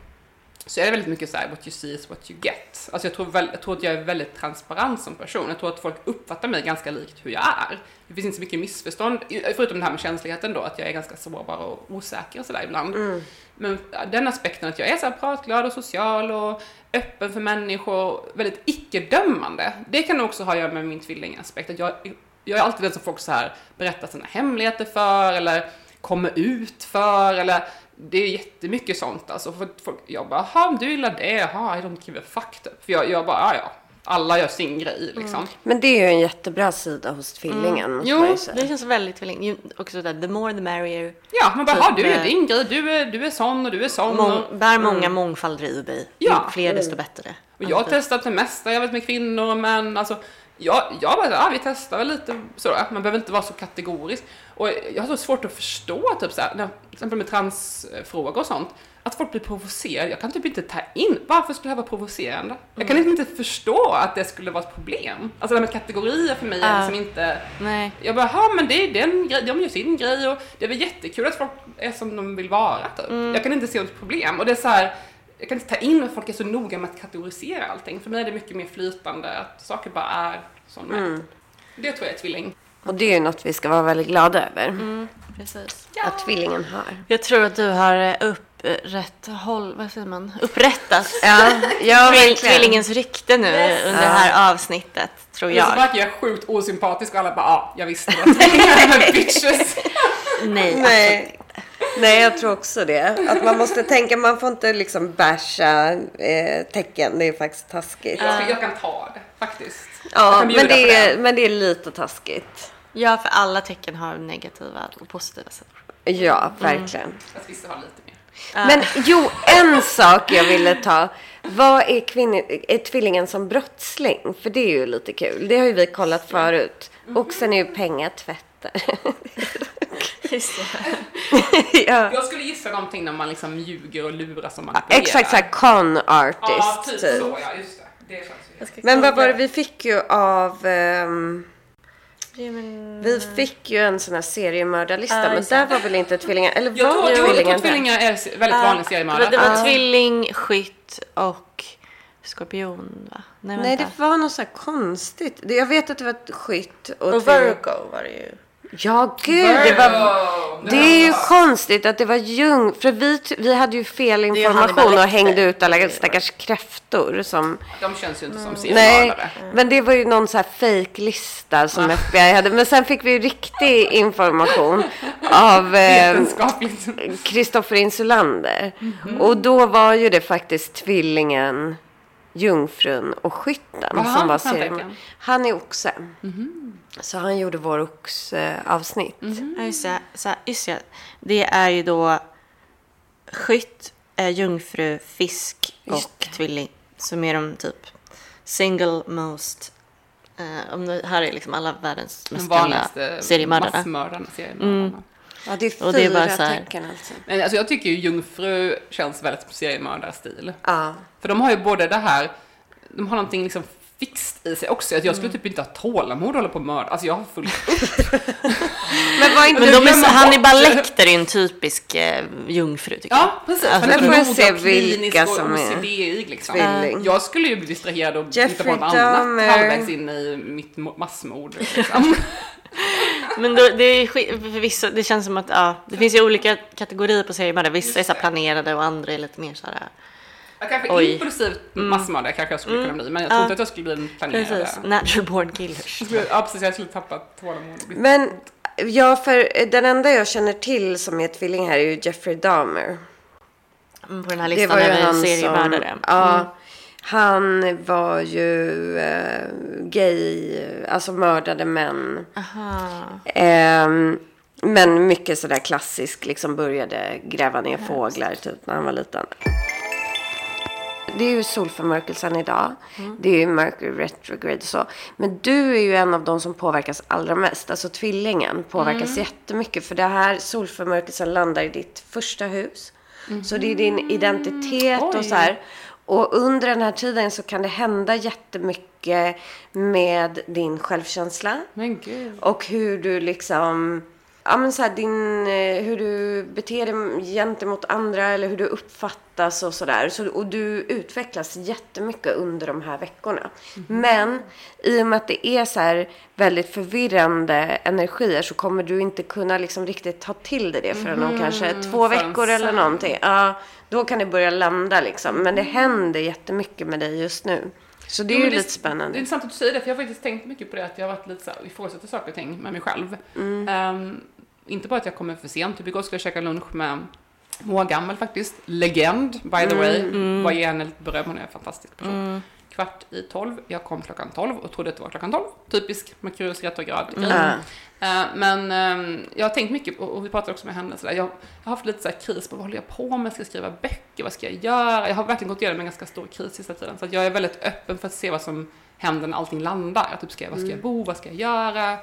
så är det väldigt mycket så här, what you see is what you get. Alltså jag tror, väl, jag tror att jag är väldigt transparent som person. Jag tror att folk uppfattar mig ganska likt hur jag är. Det finns inte så mycket missförstånd, förutom det här med känsligheten då, att jag är ganska sårbar och osäker och sådär ibland. Mm. Men den aspekten att jag är så här pratglad och social och öppen för människor, väldigt icke-dömande. Det kan också ha att göra med min tvillingaspekt. Att jag, jag är alltid den som folk så här berättar sina hemligheter för, eller kommer ut för, eller det är jättemycket sånt alltså. För folk, jag bara, jaha, du gillar det, jaha, I don't give a fuck typ. För jag, jag bara, ah, ja ja, alla gör sin grej liksom. Men det är ju en jättebra sida hos tvillingen. måste Jo. Det känns väldigt tvilling. Också där, the more the merrier. Ja, man bara, Typ du är med- din grej, du är, du är sån och du är sån. och, Mång, bär många mångfalder i dig. Ja. Ju fler desto bättre. och jag har testat det mesta, jag vet med kvinnor och män, alltså jag, jag bara, ja vi testar väl lite så, man behöver inte vara så kategorisk. Och jag har så svårt att förstå, typ så här, när, till exempel med transfrågor och sånt, att folk blir provocerade. Jag kan typ inte ta in, varför skulle det här vara provocerande? Jag kan inte förstå att det skulle vara ett problem. Alltså det här med kategorier för mig är Ja. liksom inte, Nej. jag bara, ja men det är den grej, de gör sin grej och det är väl jättekul att folk är som de vill vara typ. Jag kan inte se något problem och det är så här, jag kan inte ta in att folk är så noga med att kategorisera allting. För mig är det mycket mer flytande, att saker bara är som de är. Det tror jag är tvilling. Och det är ju något vi ska vara väldigt glada över. Mm. Precis. Att tvillingen har. Jag tror att du har eh, upprätthåll, vad säger man? upprättat Ja, ja tvillingens rykte nu under det här avsnittet, tror jag. verkar jag sjukt osympatisk och alla bara, ja, jag visste det. Bitches. Nej, Nej. Nej, jag tror också det. Att man måste tänka, man får inte liksom basha eh, tecken. Det är faktiskt taskigt. Jag, jag kan ta det, faktiskt. Ja, men det, är, men det är lite taskigt. Ja, för alla tecken har negativa och positiva sidor. Ja, verkligen. Att vissa har lite mer. Men jo, en sak jag ville ta. Vad är, kvinni- är tvillingen som brottsling? För det är ju lite kul. Det har ju vi kollat förut. Och sen är ju. Just det. ja. Jag skulle gissa någonting när man liksom ljuger och lurar som manipulerar. Exakt såhär con artist. Ja, typ typ. så, ja just det. Det känns ju. Men vad var det vi fick ju av... Ja, men- vi fick ju en sån här seriemördarlista. Ja, men där var väl inte tvillingar? Eller Jag var tror, jo, jag tror tvillingar är väldigt vanlig det seriemördare. var, det var Ja. tvilling, skytt och skorpion, va? Nej, Nej, det var något så här konstigt. Det- Jag vet att det var skytt och, Och tvilling. Virgo var det ju. Ja, gud. Det, var, det är ju konstigt att det var jung... För vi, vi hade ju fel information och hängde ut alla stackars kräftor som... De känns ju inte som Mm. Nej, seriemördare. men det var ju någon så här fake-lista som FBI hade. Men sen fick vi ju riktig information av eh. Kristoffer Insulander. Och då var ju det faktiskt tvillingen, jungfrun och skytten Vad som var serien. Han är oxe. Så han gjorde vår ox-avsnitt. Ja, just det. Så just det. Det är ju då skytt, eh, jungfru, fisk och tvilling. Som är de typ single most... Eh, om det här är liksom alla världens De mest kända seriemördare. massmördarna, seriemördarna. Ja, det är Och det är fyra bara så här- tecken alltså. Men alltså jag tycker ju jungfru känns väldigt som seriemördarstil. Ja. För de har ju både det här, de har någonting liksom fixt i sig också. Att jag Mm. skulle typ inte ha tålamod att hålla på och mörda. Alltså jag har fullt Men var inte Men de är, glömmer Hannibal Lecter är en typisk eh, jungfru tycker jag. Ja, precis. Alltså, så får jag se vilka som är liksom. tvilling. Jag skulle ju bli distraherad och hitta på Jeffrey något annat halvvägs in i mitt mo- massmord. Liksom. Men då, det, är, sk- förvisso, det känns som att ja, det finns ju olika kategorier på seriemördare. Vissa är så planerade och andra är lite mer så här. Jag kanske Oj. impulsivt massmördare kanske jag skulle kunna bli, men jag tror Ja. inte att jag skulle bli en planerare. Precis, natural born killers. Jag skulle- Ja, precis. Jag skulle tappa tålamod. och bli- Men ja, för den enda jag känner till som är tvilling här är ju Jeffrey Dahmer. Mm, På den här Det listan över seriemördare. som... Ja, Han var ju eh, gay, alltså mördade män. Ehm, men mycket sådär klassisk, liksom började gräva ner fåglar typ när han var liten. Det är ju solförmörkelsen idag. Det är ju Mercury retrograde och så. Men du är ju en av de som påverkas allra mest. Alltså tvillingen påverkas jättemycket. För det här solförmörkelsen landar i ditt första hus. Så det är din identitet och Oj. så här. Och under den här tiden så kan det hända jättemycket med din självkänsla. Men gud. Och hur du liksom, ja men så här, din, eh, hur du beter dig gentemot andra eller hur du uppfattas och sådär. Så, och du utvecklas jättemycket under de här veckorna. Men i och med att det är så här väldigt förvirrande energier så kommer du inte kunna liksom riktigt ta till dig det förrän om kanske två veckor eller någonting. Ja, då kan det börja landa liksom. Men det händer jättemycket med dig just nu. Så det är Jo, ju men lite spännande. Det är intressant att du säger det, för jag har faktiskt tänkt mycket på det, att jag har varit lite så här, ifrågasätter saker och ting med mig själv. Mm. Ehm, inte bara att jag kommer för sent, typ igår skulle jag käka lunch med Moa Gammel faktiskt, legend by the way, Mm. bara ge henne lite beröm, hon är en fantastisk person. Kvart i tolv, jag kom klockan tolv och trodde att det var klockan tolv, typisk Merkurius retrograd grej. Ja. Eh, men ehm, jag har tänkt mycket, och vi pratade också med henne, sådär, jag, jag har haft lite så kris på vad håller jag på med, ska jag skriva böcker, vad ska jag göra? Jag har verkligen gått igenom en ganska stor kris sista tiden, så att jag är väldigt öppen för att se vad som händer när allting landar. Typ, ska jag, var ska Mm. jag bo? Vad ska jag göra?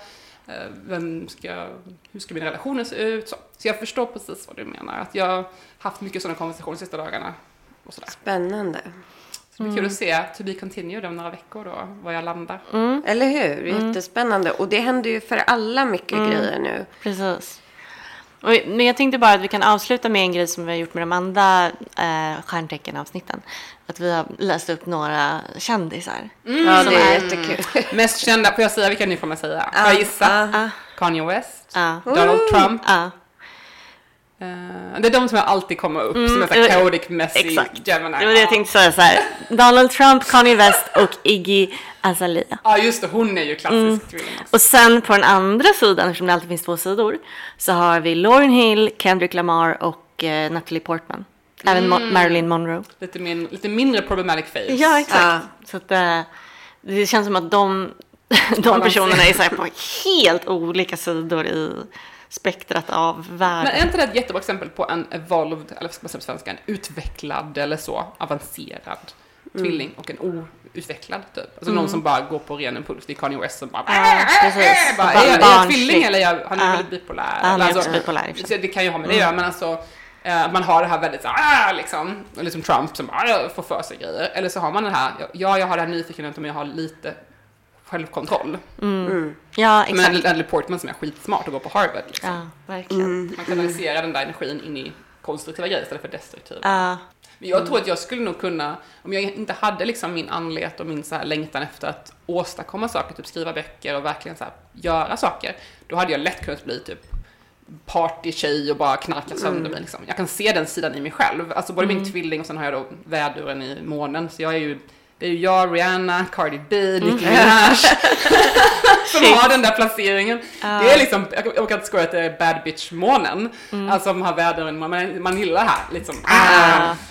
Eh, Vem ska, hur ska mina relationer se ut? Så, så jag förstår precis vad du menar. Att jag har haft mycket sådana konversationer de sista dagarna. Och sådär. Spännande. Så det blir kul att se to be continued om några veckor då, var jag landar. Eller hur? Jättespännande. Och det händer ju för alla mycket grejer nu. Precis. Och, men jag tänkte bara att vi kan avsluta med en grej som vi har gjort med de andra eh, stjärntecken-avsnitten. Att vi har läst upp några kändisar. Ja, Som det är jättekul. Mest kända, får jag säga vilka ni får man säga? Får jag gissa? Ah, Kanye West, ah, Donald Trump. Ah. Eh, det är de som alltid kommer upp som en sån eh, här chaotic, messy Exakt. Gemini. Det var det jag tänkte säga så här. Donald Trump, Kanye West och Iggy Azalea. Ja, just det. Hon är ju klassisk Mm. tvilling. Och sen på den andra sidan, eftersom det alltid finns två sidor, så har vi Lauryn Hill, Kendrick Lamar och eh, Natalie Portman. Även Mo- Marilyn Monroe. Lite, min, lite mindre problematic face. Ja, exakt. Ja. Så att, eh, det känns som att de, de personerna är så här på helt olika sidor i spektrat av världen. Men är inte det ett jättebra exempel på en evolved, eller vad ska man säga på svenska, en utvecklad eller så, avancerad tvilling och en outvecklad typ? Alltså någon som bara går på ren impuls. Det är Kanye West som bara... Ja, precis. bara Ba- är, jag, är jag tvilling eller jag, han är Ja. väldigt bipolär? Han är också bipolär så Det kan ju ha med det att göra, men alltså eh, man har det här väldigt så här, "Ah", liksom, liksom Trump som bara "Ah", får för sig grejer. Eller så har man den här, ja jag har det här nyfikenheten men jag har lite självkontroll. Ja, Men exakt. Natalie Portman som är skitsmart och går på Harvard. Liksom. Ja, verkligen. Man kanaliserar den där energin in i konstruktiva grejer istället för destruktiva. Ja, Men jag tror att jag skulle nog kunna, om jag inte hade liksom min andlighet och min så här längtan efter att åstadkomma saker, typ skriva böcker och verkligen så här göra saker, då hade jag lätt kunnat bli typ partytjej och bara knarka sönder mig. Liksom. Jag kan se den sidan i mig själv. Alltså både min tvilling och sen har jag då väduren i månen. Så jag är ju, det är ju jag, Rihanna, Cardi B, Nicki Minaj. som har den där placeringen. Det är liksom, jag kan inte skoja att det är bad bitch-månen. Alltså de har väduren, man, man gillar här liksom.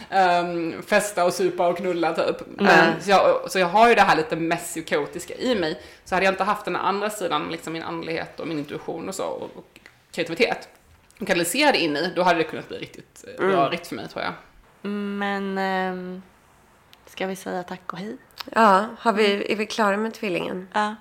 Ehm, festa och supa och knulla typ. Ehm, så, jag, så jag har ju det här lite messy och kaotiska i mig. Så hade jag inte haft den andra sidan, liksom min andlighet och min intuition och så, och, och kreativitet, och kanaliserade in i, då hade det kunnat bli riktigt eh, rörigt för mig tror jag. men ehm, ska vi säga tack och hej? Ja, har vi, är vi klara med tvillingen? Ja.